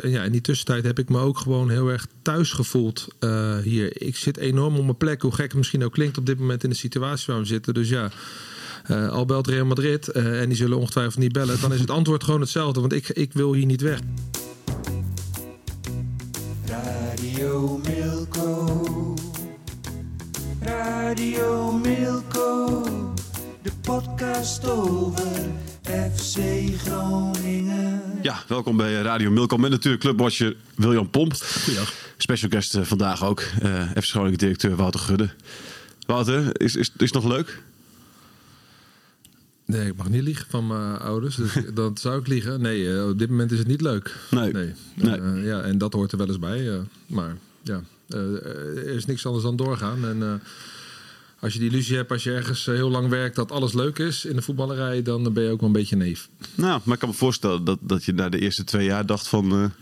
En ja, in die tussentijd heb ik me ook gewoon heel erg thuis gevoeld uh, hier. Ik zit enorm op mijn plek, hoe gek het misschien ook klinkt op dit moment in de situatie waar we zitten. Dus ja, uh, al belt Real Madrid uh, en die zullen ongetwijfeld niet bellen. Dan is het antwoord gewoon hetzelfde, want ik, ik wil hier niet weg. Radio Milko. Radio Milko. De podcast over FC Groningen. Ja, welkom bij Radio Milko met natuurlijk clubwatcher William Pomp. Goeiedag. Special guest uh, vandaag ook, uh, FC Groningen directeur Wouter Gudde. Wouter, is, is, is het nog leuk? Nee, ik mag niet liegen van mijn ouders. Dus dan zou ik liegen. Nee, uh, op dit moment is het niet leuk. Nee. nee. nee. Uh, ja, en dat hoort er wel eens bij. Uh, maar ja, er is niks anders dan doorgaan. En als je die illusie hebt, als je ergens heel lang werkt, dat alles leuk is in de voetballerij, dan ben je ook wel een beetje neef. Nou, maar ik kan me voorstellen dat, dat je na de eerste twee jaar dacht van...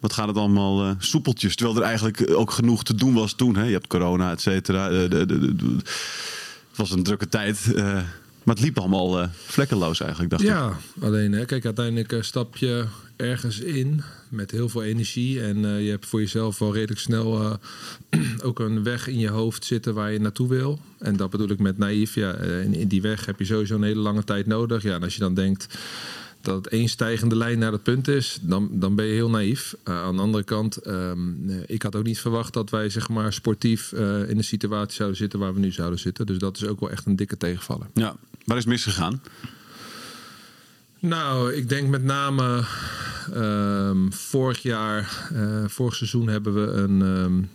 wat gaat het allemaal soepeltjes? Terwijl er eigenlijk ook genoeg te doen was toen. Hè? Je hebt corona, et cetera. het was een drukke tijd... Maar het liep allemaal uh, vlekkeloos eigenlijk, dacht ja, ik. Ja, alleen hè, kijk, uiteindelijk uh, stap je ergens in met heel veel energie. En uh, je hebt voor jezelf wel redelijk snel ook een weg in je hoofd zitten waar je naartoe wil. En dat bedoel ik met naïef. Ja, in, in die weg heb je sowieso een hele lange tijd nodig. Ja, en als je dan denkt dat het één stijgende lijn naar dat punt is, dan, dan ben je heel naïef. Uh, aan de andere kant, um, ik had ook niet verwacht dat wij zeg maar sportief uh, in de situatie zouden zitten waar we nu zouden zitten. Dus dat is ook wel echt een dikke tegenvaller. Ja, waar is misgegaan? Nou, ik denk met name um, vorig jaar, uh, vorig seizoen hebben we een, um,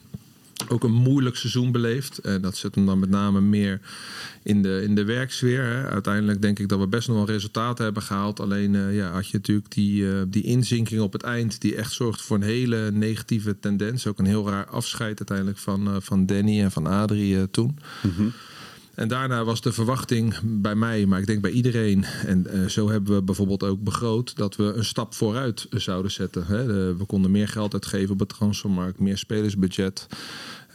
ook een moeilijk seizoen beleefd. En dat zit hem dan met name meer in de, in de werksfeer. Hè. Uiteindelijk denk ik dat we best nog wel resultaten hebben gehaald. Alleen uh, ja, had je natuurlijk die, uh, die inzinking op het eind... die echt zorgt voor een hele negatieve tendens. Ook een heel raar afscheid uiteindelijk van, van Danny en van Adrie toen. Mm -hmm. En daarna was de verwachting bij mij, maar ik denk bij iedereen... en uh, zo hebben we bijvoorbeeld ook begroot... dat we een stap vooruit zouden zetten. Hè. De, we konden meer geld uitgeven op de transfermarkt, meer spelersbudget...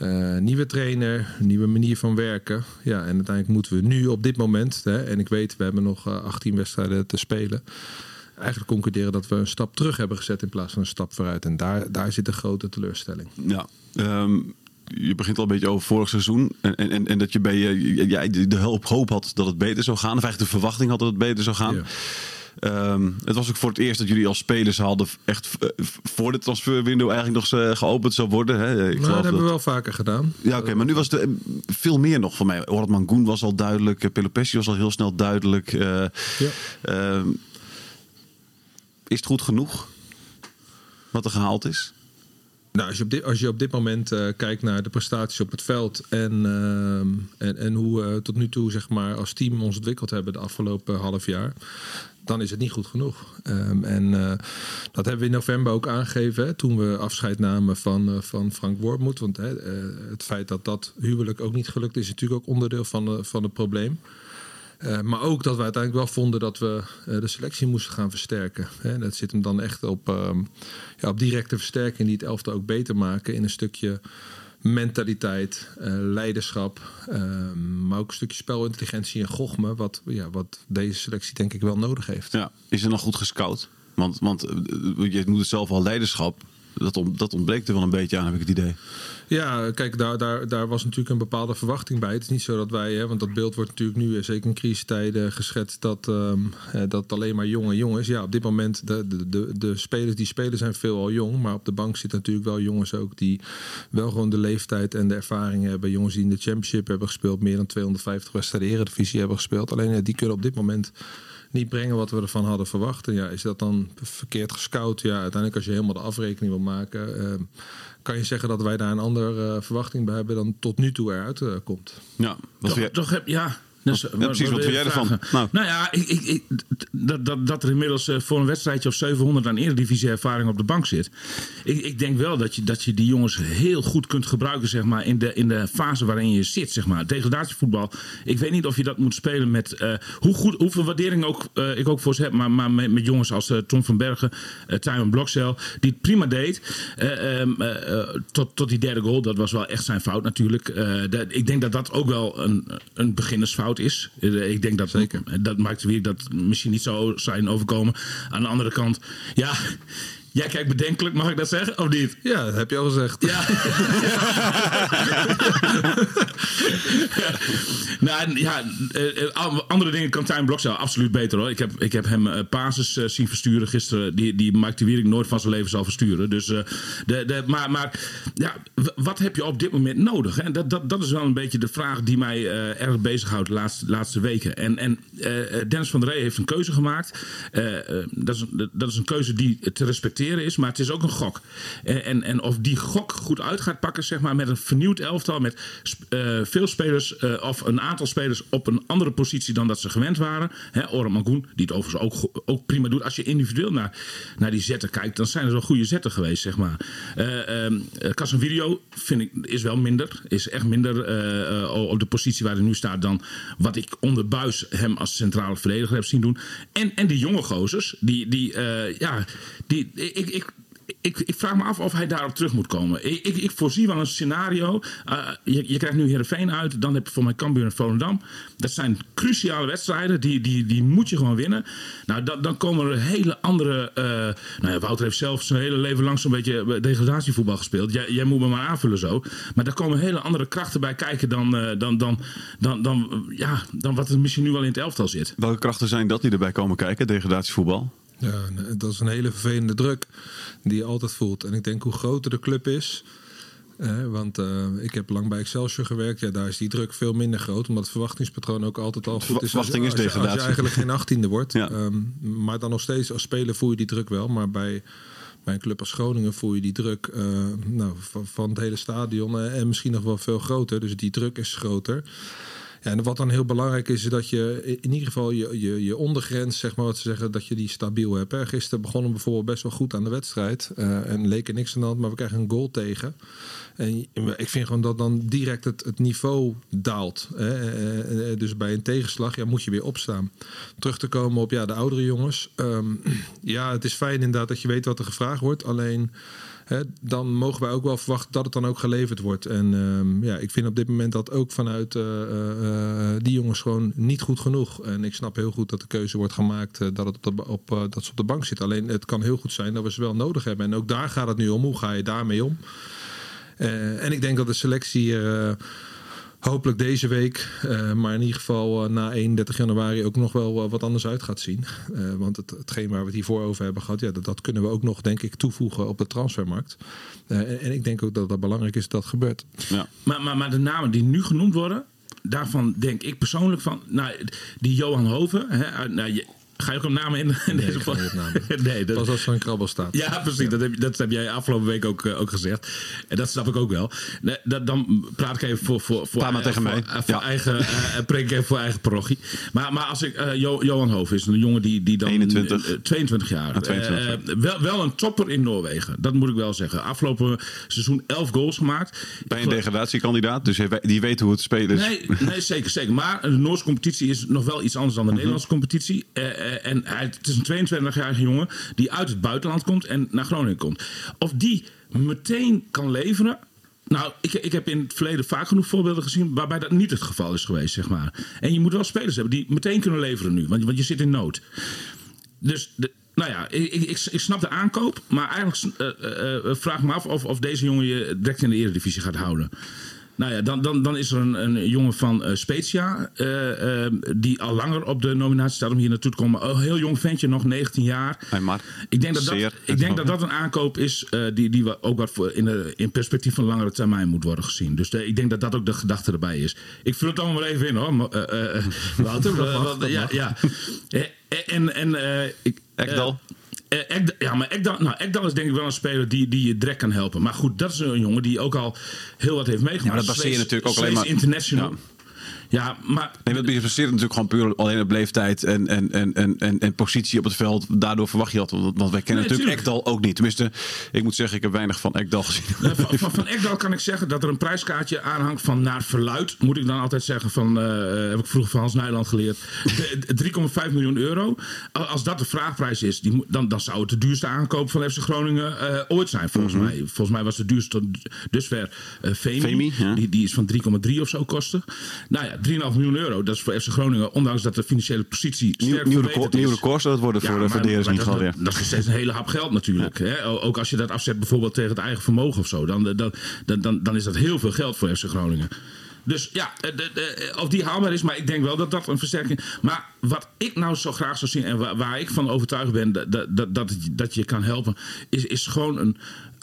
Uh, nieuwe trainer, nieuwe manier van werken. Ja, en uiteindelijk moeten we nu op dit moment, hè, en ik weet, we hebben nog uh, 18 wedstrijden te spelen. Eigenlijk concluderen dat we een stap terug hebben gezet in plaats van een stap vooruit. En daar, daar zit een grote teleurstelling. Ja, um, je begint al een beetje over vorig seizoen. En, en, en dat je bij je ja, de hoop, hoop had dat het beter zou gaan. Of eigenlijk de verwachting had dat het beter zou gaan. Um, het was ook voor het eerst dat jullie als spelers hadden echt uh, voor de transferwindow eigenlijk nog uh, geopend zou worden. Hè? Ik nou, dat hebben we wel vaker gedaan. Ja, oké, okay, maar nu was het veel meer nog voor mij. Orad Mangoen was al duidelijk, Pelopessi was al heel snel duidelijk. Ja. is het goed genoeg wat er gehaald is? Nou, als je op dit, als je op dit moment uh, kijkt naar de prestaties op het veld en, uh, en, en hoe we uh, tot nu toe zeg maar, als team ons ontwikkeld hebben de afgelopen half jaar, dan is het niet goed genoeg. Um, en uh, dat hebben we in november ook aangegeven toen we afscheid namen van, van Frank Wormoed. Want hè, het feit dat dat huwelijk ook niet gelukt is, is natuurlijk ook onderdeel van, van het probleem. Uh, maar ook dat we uiteindelijk wel vonden dat we uh, de selectie moesten gaan versterken. Hè. Dat zit hem dan echt op, um, ja, op directe versterking die het elftal ook beter maken in een stukje mentaliteit, uh, leiderschap, maar ook een stukje spelintelligentie en gochme, wat, ja, wat deze selectie denk ik wel nodig heeft. Ja, is er nog goed gescout? Want, want je moet het zelf al leiderschap dat, on, dat ontbreekt er wel een beetje aan, heb ik het idee. Ja, kijk, daar, daar, daar was natuurlijk een bepaalde verwachting bij. Het is niet zo dat wij, hè, want dat beeld wordt natuurlijk nu, zeker in crisistijden, geschetst dat, um, dat alleen maar jonge jongens. Ja, op dit moment, de, de, de, de spelers die spelen zijn veel al jong. Maar op de bank zitten natuurlijk wel jongens ook die wel gewoon de leeftijd en de ervaring hebben. Jongens die in de Championship hebben gespeeld, meer dan 250 wedstrijden Eredivisie hebben gespeeld. Alleen die kunnen op dit moment niet brengen wat we ervan hadden verwacht. En ja, is dat dan verkeerd gescout? Ja, uiteindelijk als je helemaal de afrekening wil maken, uh, kan je zeggen dat wij daar een andere uh, verwachting bij hebben dan tot nu toe eruit uh, komt. Ja, toch, jij... toch heb ja. Dus, Ja, precies, wat vind jij ervan? Nou. Nou, ja, ik, ik, ik- dat, dat, dat er inmiddels eh, voor een wedstrijdje of 700 aan eredivisie ervaring op de bank zit. Ik, ik denk wel dat je, dat je die jongens heel goed kunt gebruiken zeg maar, in, de, in de fase waarin je zit. Zeg maar. Degradatievoetbal. Ik weet niet of je dat moet spelen met eh, hoe goed, hoeveel waardering ook, eh, ik ook voor ze heb. Maar, maar met, met jongens als Tom van Bergen, uh, Blokcel, die het prima deed. eh, ehm, eh, eh, tot, tot die derde goal. Dat was wel echt zijn fout natuurlijk. Dat- ik denk dat dat ook wel een, een beginnersfout is. Eh, ik denk dat Zeker. dat maakt weer dat misschien niet zo zijn overkomen. Aan de andere kant, ja. Jij kijkt bedenkelijk, mag ik dat zeggen? Of niet? Ja, dat heb je al gezegd. Ja. nou, ja, eh, eh, andere dingen kan Tijn Blokcel absoluut beter hoor. Ik heb, ik heb hem basis eh, zien versturen gisteren. Die, die Mike de Wierik nooit van zijn leven zal versturen. Dus, de, de, maar maar ja, wat heb je op dit moment nodig? Hè? Dat, dat, dat is wel een beetje de vraag die mij erg bezighoudt de laatste, laatste weken. En, en Dennis van der Rey heeft een keuze gemaakt. Dat, is, dat is een keuze die te respecteren is, maar het is ook een gok. En, en, en of die gok goed uit gaat pakken, zeg maar, met een vernieuwd elftal, met eh, veel spelers eh, of een aantal spelers op een andere positie dan dat ze gewend waren. Hè, Mangoen, die het overigens ook, ook prima doet. Als je individueel naar, naar die zetten kijkt, dan zijn er wel goede zetten geweest, zeg maar. Eh ehm, eh, Casemiro vind ik is wel minder, is echt minder op de positie waar hij nu staat dan wat ik onder Buis hem als centrale verdediger heb zien doen. En, en die jonge gozers, die, die ja, die, ik, ik, ik, ik vraag me af of hij daarop terug moet komen. Ik, ik, ik voorzie wel een scenario. Uh, je, je krijgt nu Heerenveen uit. Dan heb je voor mij Cambuur en Volendam. Dat zijn cruciale wedstrijden. Die, die, die moet je gewoon winnen. Nou, dan, dan komen er hele andere... Uh, nou ja, Wouter heeft zelf zijn hele leven lang zo'n beetje degradatievoetbal gespeeld. Jij, jij moet me maar aanvullen zo. Maar daar komen hele andere krachten bij kijken dan, uh, dan, dan, dan, dan, ja, dan wat er misschien nu wel in het elftal zit. Welke krachten zijn dat die erbij komen kijken, degradatievoetbal? Ja, dat is een hele vervelende druk die je altijd voelt. En ik denk hoe groter de club is. Eh, want uh, ik heb lang bij Excelsior gewerkt. Ja, daar is die druk veel minder groot. Omdat het verwachtingspatroon ook altijd al goed is. Verwachting is als, degradatie. als je eigenlijk geen achttiende wordt. Ja. Um, maar dan nog steeds als speler voel je die druk wel. Maar bij, bij een club als Groningen voel je die druk uh, nou, van, van, het hele stadion. Uh, en misschien nog wel veel groter. Dus die druk is groter. En wat dan heel belangrijk is, is dat je in ieder geval je, je, je ondergrens, zeg maar wat ze zeggen, dat je die stabiel hebt. Hè. Gisteren begonnen we bijvoorbeeld best wel goed aan de wedstrijd. Uh, en leek er niks aan de hand, maar we krijgen een goal tegen. En ik vind gewoon dat dan direct het, niveau daalt. Hè. Dus bij een tegenslag ja, moet je weer opstaan. Terug te komen op ja, de oudere jongens. Um, ja, het is fijn inderdaad dat je weet wat er gevraagd wordt. Alleen Dan mogen wij ook wel verwachten dat het dan ook geleverd wordt. En um, ja, ik vind op dit moment dat ook vanuit uh, uh, die jongens gewoon niet goed genoeg. En ik snap heel goed dat de keuze wordt gemaakt dat, het op, de, op dat ze op de bank zitten. Alleen het kan heel goed zijn dat we ze wel nodig hebben. En ook daar gaat het nu om. Hoe ga je daarmee om? en ik denk dat de selectie hopelijk deze week, uh, maar in ieder geval uh, na 31 januari ook nog wel uh, wat anders uit gaat zien. want het, hetgeen waar we het hiervoor over hebben gehad, ja, dat, dat kunnen we ook nog, denk ik, toevoegen op de transfermarkt. En, en, ik denk ook dat dat belangrijk is dat dat gebeurt. Ja. Maar, maar, maar de namen die nu genoemd worden, daarvan denk ik persoonlijk van, nou, die Johan Hoven, hè, nou, je, Ga je ook een naam in, in nee, deze van? nee, dat... Pas als er een krabbel staat. Ja, precies. Dat heb, dat heb jij afgelopen week ook, uh, ook gezegd. En dat snap ik ook wel. Nee, dat, dan praat ik even voor, voor, voor, maar tegen voor, mij. Uh, voor ja. eigen, uh, preek ik even voor eigen parochie. Maar, maar als ik, jo, Johan Hoof is een jongen die, die dan... 21. 22 jaar. Ah, 22. wel, wel een topper in Noorwegen. Dat moet ik wel zeggen. Afgelopen seizoen 11 goals gemaakt. Bij een degradatiekandidaat, dus die weet hoe het spelen is. Nee, nee zeker, zeker. Maar de Noorse competitie is nog wel iets anders dan de Mhm. Nederlandse competitie. En hij het is een 22-jarige jongen die uit het buitenland komt en naar Groningen komt. Of die meteen kan leveren. Nou, ik, ik heb in het verleden vaak genoeg voorbeelden gezien waarbij dat niet het geval is geweest, zeg maar. En je moet wel spelers hebben die meteen kunnen leveren nu, want, want je zit in nood. Dus de, nou ja, ik, ik, ik, snap de aankoop, maar eigenlijk uh, uh, vraag me af of, of deze jongen je direct in de Eredivisie gaat houden. Nou ja, dan, dan, dan is er een, een jongen van uh, Spezia. Uh, uh, die al langer op de nominatie staat om hier naartoe te komen. Een heel jong ventje, nog 19 jaar. Hey, maar ik denk dat dat, ik denk dat, dat een aankoop is die, die ook wat voor in, de, in perspectief van langere termijn moet worden gezien. Dus de, ik denk dat dat ook de gedachte erbij is. Ik vul het allemaal maar even in hoor, Wouter. ja, ja. En, en ik. Ekdal. Ek, ja, maar Ekdal, nou, Ekdal is denk ik wel een speler die, die je direct kan helpen. Maar goed, dat is een jongen die ook al heel wat heeft meegemaakt. Ja, maar dat baseer je natuurlijk ook alleen maar... International. Ja. Ja, maar Nee, dat is gebaseerd natuurlijk gewoon puur alleen op leeftijd en, en, en, en, en, en positie op het veld. Daardoor verwacht je dat. Want want wij kennen Nee, natuurlijk tuurlijk. Ekdal ook niet. Tenminste, ik moet zeggen, ik heb weinig van Ekdal gezien. Van, van, van Ekdal kan ik zeggen dat er een prijskaartje aanhangt van naar verluid. Moet ik dan altijd zeggen van, eh, heb ik vroeger van Hans Nijland geleerd. De- 3,5 miljoen euro. Al- Als dat de vraagprijs is, die, dan, dan zou het de duurste aankoop van FC Groningen eh, ooit zijn. Volgens, mij. volgens mij was de duurste dusver eh Femi. Femi, ja. die, die is van 3,3 of zo kosten. Nou ja, 3,5 miljoen euro. Dat is voor FC Groningen, ondanks dat de financiële positie Nieuw, sterk nieuw, record, is. nieuw record zou dat worden voor, de voor maar in dat, Gallië. dat is nog steeds een hele hap geld natuurlijk. Hè? Ook als je dat afzet bijvoorbeeld tegen het eigen vermogen of zo. Dan, dan, dan, dan, dan is dat heel veel geld voor FC Groningen. Dus ja, eh, de- de- of die haalbaar is, maar ik denk wel dat dat een versterking Maar wat ik nou zo graag zou zien en waar, waar ik van overtuigd ben dat, dat, dat, dat je kan helpen, is, is gewoon een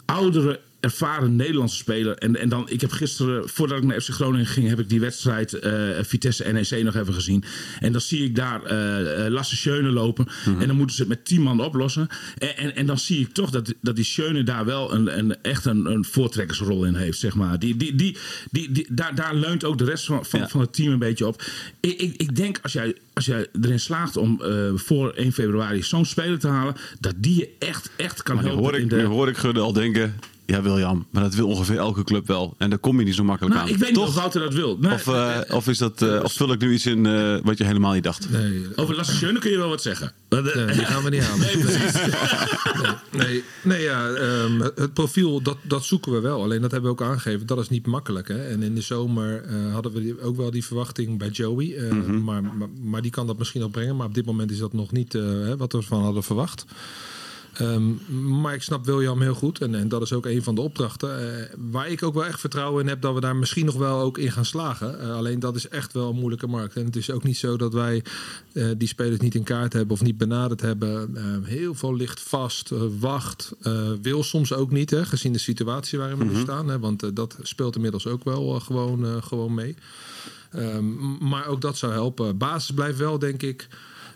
oudere ervaren Nederlandse speler. En, en dan, ik heb gisteren, voordat ik naar FC Groningen ging, heb ik die wedstrijd eh, Vitesse NEC nog even gezien. En dan zie ik daar eh, eh, Lasse Schöne lopen. En dan moeten ze het met tien man oplossen. En, en, en dan zie ik toch dat, dat die Schöne daar wel een, een, echt een, een voortrekkersrol in heeft, zeg maar. Die, die, die, die, die, daar, daar leunt ook de rest van, van, Ja. van het team een beetje op. Ik, ik, ik denk als jij, als jij erin slaagt om voor 1 februari zo'n speler te halen, dat die je echt, echt kan Maar nu helpen hoor, in ik, de... nu hoor ik Gudde al denken... Ja, William, maar dat wil ongeveer elke club wel. En daar kom je niet zo makkelijk Nou, aan. ik weet niet Toch? of Wouter dat wil. Nee, Of, eh, of, is dat, eh, of vul ik nu iets in eh, wat je helemaal niet dacht? Nee, over Lasse Schöne kun je wel wat zeggen. Nee, die gaan we niet aan. Nee, precies. Nee, nee ja, ehm, het profiel, dat, dat zoeken we wel. Alleen dat hebben we ook aangegeven. Dat is niet makkelijk. Hè? En in de zomer eh, hadden we ook wel die verwachting bij Joey. eh, maar, maar, maar die kan dat misschien nog brengen. Maar op dit moment is dat nog niet eh, hè, wat we ervan hadden verwacht. Ehm, maar ik snap William heel goed. En, en dat is ook een van de opdrachten. eh, waar ik ook wel echt vertrouwen in heb dat we daar misschien nog wel ook in gaan slagen. Eh, alleen dat is echt wel een moeilijke markt. En het is ook niet zo dat wij eh, die spelers niet in kaart hebben of niet benaderd hebben. Eh, heel veel ligt vast, wacht. wil soms ook niet, hè, gezien de situatie waarin we nu staan. Hè, want dat speelt inmiddels ook wel gewoon, gewoon mee. Ehm, maar ook dat zou helpen. Basis blijft wel, denk ik,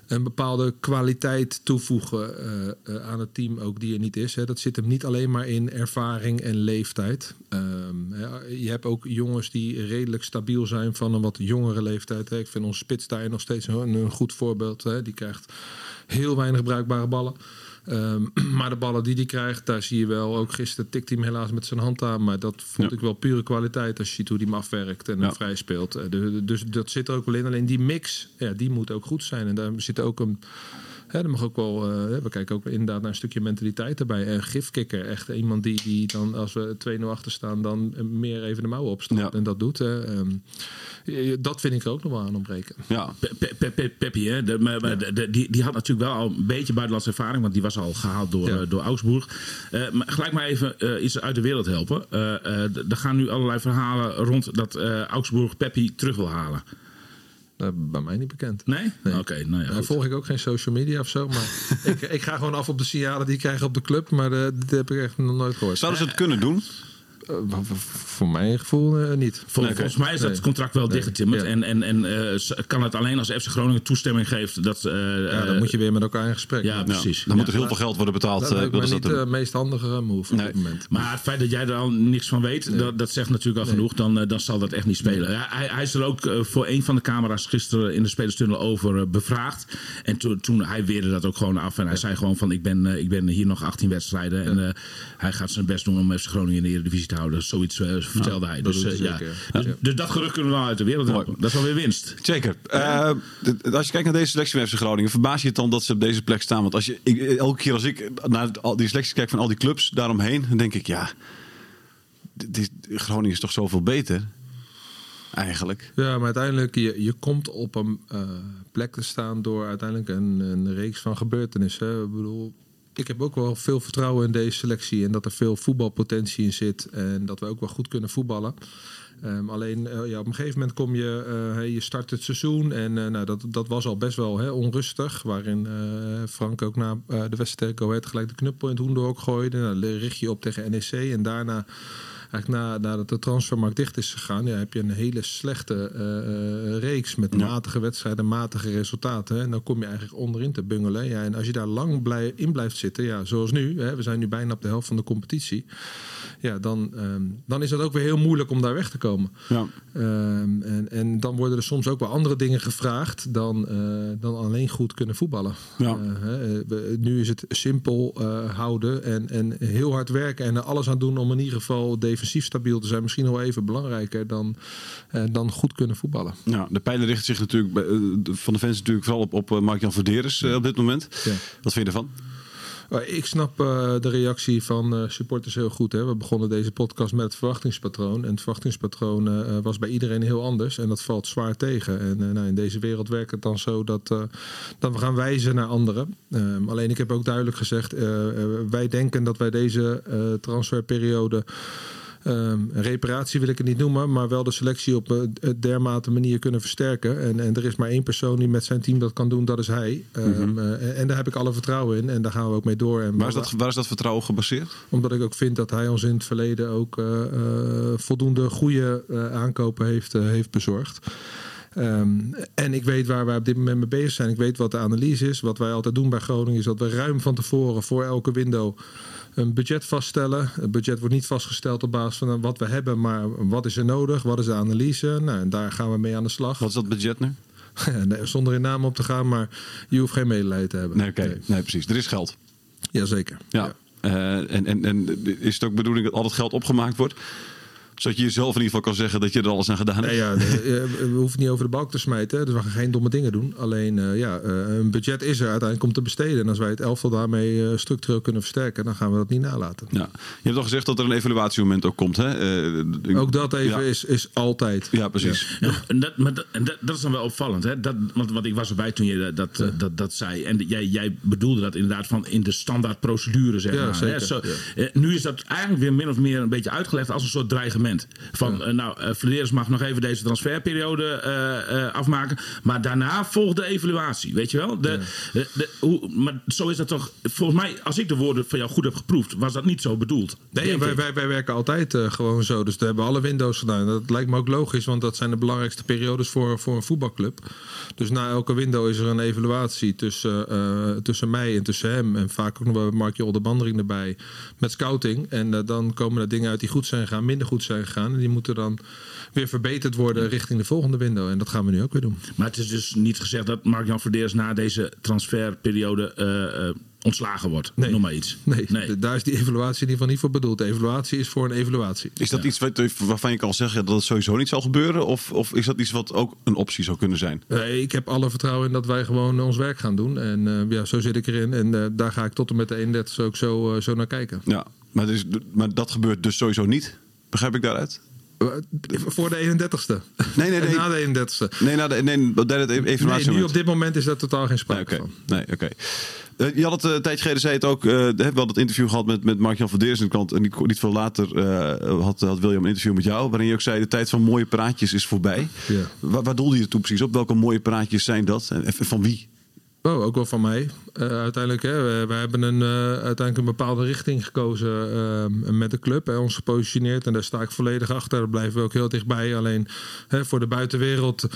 een bepaalde kwaliteit toevoegen eh, eh, aan het team, ook die er niet is. Hè. Dat zit hem niet alleen maar in ervaring en leeftijd. Ehm, je hebt ook jongens die redelijk stabiel zijn van een wat jongere leeftijd. Hè. Ik vind ons spits daar nog steeds een, een goed voorbeeld. Hè. Die krijgt heel weinig bruikbare ballen. Ehm, maar de ballen die hij krijgt, daar zie je wel. Ook gisteren tikt hij hem helaas met zijn hand aan. Maar dat vond Ja. ik wel pure kwaliteit als je ziet hoe hij hem afwerkt en Ja. hem vrij speelt. Eh, Dus dat zit er ook wel in. Alleen die mix, ja, die moet ook goed zijn. En daar zit ook een. Hè, er mag ook wel, eh, we kijken ook inderdaad naar een stukje mentaliteit erbij. En gifkikker, echt iemand die, die dan als we 2-0 achter staan, dan eh, meer even de mouwen opstapt Ja. en dat doet. Ehm, eh, dat vind ik er ook nog wel aan ontbreken. Ja, Pe- Pe- Pe- Pe- Peppi, hè? De, maar, maar de- de- die, die had natuurlijk wel al een beetje buitenlandse ervaring, want die was al gehaald door, Ja. eh, door Augsburg. Eh, maar gelijk maar even eh, iets uit de wereld helpen. Eh, eh, er gaan nu allerlei verhalen rond dat eh, Augsburg Peppi terug wil halen. Eh, bij mij niet bekend. Nee? Nee. Oké, nou ja. Daar volg ik ook geen social media of zo. Maar ik, ik ga gewoon af op de signalen die ik krijg op de club. Maar eh, dit heb ik echt nog nooit gehoord. zouden ze het kunnen doen? Eh, voor mijn gevoel eh, niet. Vol- Nee, volgens mij is dat Nee. contract wel Nee. dichtgetimmerd. Ja. En, en, en eh, kan het alleen als FC Groningen toestemming geeft. Dat, eh, Ja, dan moet je weer met elkaar in gesprek. ja, Ja, precies. Dan moet er heel veel geld worden betaald. dat willen me ze niet dat de meest handige move op Nee. dit moment. Maar het feit dat jij er al niks van weet, dat, dat zegt natuurlijk al genoeg. Dan, eh, dan zal dat echt niet spelen. Ja, hij, hij is er ook voor een van de camera's gisteren in de spelerstunnel over bevraagd. En toen, toen hij weerde dat ook gewoon af. En hij zei gewoon van ik ben, eh, ik ben hier nog 18 wedstrijden. En eh, hij gaat zijn best doen om FC Groningen in de Eredivisie te houden. Zoiets eh, vertelde hij. Dus, eh, ja. Dus, ja. dus dat gerucht kunnen we wel uit de wereld helpen. Dat is wel weer winst. Zeker. Eh, als je kijkt naar deze selectie van FC Groningen, verbaas je het dan dat ze op deze plek staan? Want als je, ik, elke keer als ik naar al die selecties kijk van al die clubs daaromheen, dan denk ik, ja, dit is- Groningen is toch zoveel beter? Eigenlijk. Ja, maar uiteindelijk, je, je komt op een eh, plek te staan door uiteindelijk een, een reeks van gebeurtenissen. Ik bedoel, ik heb ook wel veel vertrouwen in deze selectie en dat er veel voetbalpotentie in zit en dat we ook wel goed kunnen voetballen. Ehm, alleen eh, ja, op een gegeven moment kom je, eh, je start het seizoen en eh, nou, dat, dat was al best wel hè, onrustig. Waarin Frank ook na de wedstrijd Go gelijk de knuppel in het hoenderhok gooide. Nou, richt je op tegen NEC en daarna eigenlijk na, nadat de transfermarkt dicht is gegaan, ja, heb je een hele slechte eh, eh, reeks met Ja. matige wedstrijden, matige resultaten. Hè. En dan kom je eigenlijk onderin te bungelen. Ja, en als je daar lang blij, in blijft zitten, ja, zoals nu, hè, we zijn nu bijna op de helft van de competitie. Ja, dan, ehm, dan is het ook weer heel moeilijk om daar weg te komen. Ja. Ehm, en, en dan worden er soms ook wel andere dingen gevraagd dan, eh, dan alleen goed kunnen voetballen. Ja. Eh, hè, we- nu is het simpel eh, houden en, en heel hard werken en er alles aan doen om in ieder geval defensief stabiel te zijn. Misschien wel even belangrijker dan, eh, dan goed kunnen voetballen. Ja, de pijlen richten zich natuurlijk bij, eh, van de fans natuurlijk vooral op, op eh, Mark-Jan Verderes eh, op dit moment. Ja. Wat vind je ervan? Ik snap eh, de reactie van eh, supporters heel goed. Hè. We begonnen deze podcast met het verwachtingspatroon. En het verwachtingspatroon eh, was bij iedereen heel anders. En dat valt zwaar tegen. En nou, in deze wereld werkt het dan zo dat, dat we gaan wijzen naar anderen. Ehm, alleen ik heb ook duidelijk gezegd, wij denken dat wij deze transferperiode. Ehm, reparatie wil ik het niet noemen, maar wel de selectie op een een dermate manier kunnen versterken. En, en er is maar één persoon die met zijn team dat kan doen, dat is hij. Ehm, eh, en daar heb ik alle vertrouwen in en daar gaan we ook mee door. En Waar is dat, waar is dat vertrouwen gebaseerd? omdat ik ook vind dat hij ons in het verleden ook eh, eh, voldoende goede eh, aankopen heeft, eh, heeft bezorgd. Ehm, en ik weet waar wij op dit moment mee bezig zijn. Ik weet wat de analyse is. Wat wij altijd doen bij Groningen is dat we ruim van tevoren voor elke window een budget vaststellen. Het budget wordt niet vastgesteld op basis van wat we hebben, maar wat is er nodig? Wat is de analyse? Nou, en daar gaan we mee aan de slag. Wat is dat budget nu? Nee, Zonder in naam op te gaan, maar je hoeft geen medelijden te hebben. Nee. Nee, precies. Er is geld. Jazeker. Ja. Eh, en, en, en is het ook bedoeling dat al het geld opgemaakt wordt? Zodat je jezelf in ieder geval kan zeggen dat je er alles aan gedaan hebt? Nee, ja, eh, we hoeven niet over de balk te smijten. hè. Dus we gaan geen domme dingen doen. Alleen, eh, ja, eh, een budget is er uiteindelijk om te besteden. En als wij het elftal daarmee eh, structureel kunnen versterken, dan gaan we dat niet nalaten. Ja. Je hebt al gezegd dat er een evaluatiemoment ook komt. Hè? Eh, Ook dat even Ja. is, is altijd. Ja, precies. Ja, en dat, maar dat, en dat, dat is dan wel opvallend. Hè? Dat, want, want ik was erbij toen je dat, dat, dat, dat zei. En jij, jij bedoelde dat inderdaad van in de standaard procedure. Zeg Ja, maar, zeker, Hè? Zo, ja. eh, nu is dat eigenlijk weer min of meer een beetje uitgelegd als een soort dreigement. Van eh, nou, Flederis mag nog even deze transferperiode eh, afmaken. Maar daarna volgt de evaluatie. Weet je wel? De, de, de- hoe, maar zo is dat toch. Volgens mij, als ik de woorden van jou goed heb geproefd, was dat niet zo bedoeld. Nee, wij, wij, wij werken altijd gewoon zo. Dus we hebben alle windows gedaan. Dat lijkt me ook logisch, want dat zijn de belangrijkste periodes voor, voor een voetbalclub. Dus na elke window is er een evaluatie tussen, tussen mij en tussen hem. En vaak ook nog wel Mark Jol de Bandering erbij met scouting. En dan komen er dingen uit die goed zijn gegaan, minder goed zijn gegaan. En die moeten dan weer verbeterd worden richting de volgende window. En dat gaan we nu ook weer doen. Maar het is dus niet gezegd dat Mark-Jan Verdeers na deze transferperiode eh, eh, ontslagen wordt. Nee. Noem maar iets. Nee, d- daar is die evaluatie in ieder geval niet voor bedoeld. De evaluatie is voor een evaluatie. Is dat iets wat, waarvan je kan zeggen dat het sowieso niet zal gebeuren? Of, of is dat iets wat ook een optie zou kunnen zijn? Eh, ik heb alle vertrouwen in dat wij gewoon ons werk gaan doen. En eh, ja, zo zit ik erin. En eh, daar ga ik tot en met de 31 ook zo, zo naar kijken. Ja, maar, is, maar dat gebeurt dus sowieso niet. Begrijp ik daaruit? Eh, Voor de 31ste. Nee, nee, En nee. na de 31ste. Nee, nou, de, nee, dat derde Nee, nu op dit moment is daar totaal geen Nee, sprake oké. van. Nee, oké. Eh, je had het eh, een tijdje geleden, zei het ook. eh, we hebben wel dat interview gehad met, met Mark-Jan van Deers. En niet, niet veel later eh, had, had William een interview met jou. Waarin je ook zei: de tijd van mooie praatjes is voorbij. Ja. Waar, waar doelde je toen precies op? Welke mooie praatjes zijn dat? En van wie? Oh, ook wel van mij. Eh, uiteindelijk, hè, we, we hebben een, eh, uiteindelijk een bepaalde richting gekozen eh, met de club. En ons gepositioneerd. En daar sta ik volledig achter. Daar blijven we ook heel dichtbij. Alleen hè, voor de buitenwereld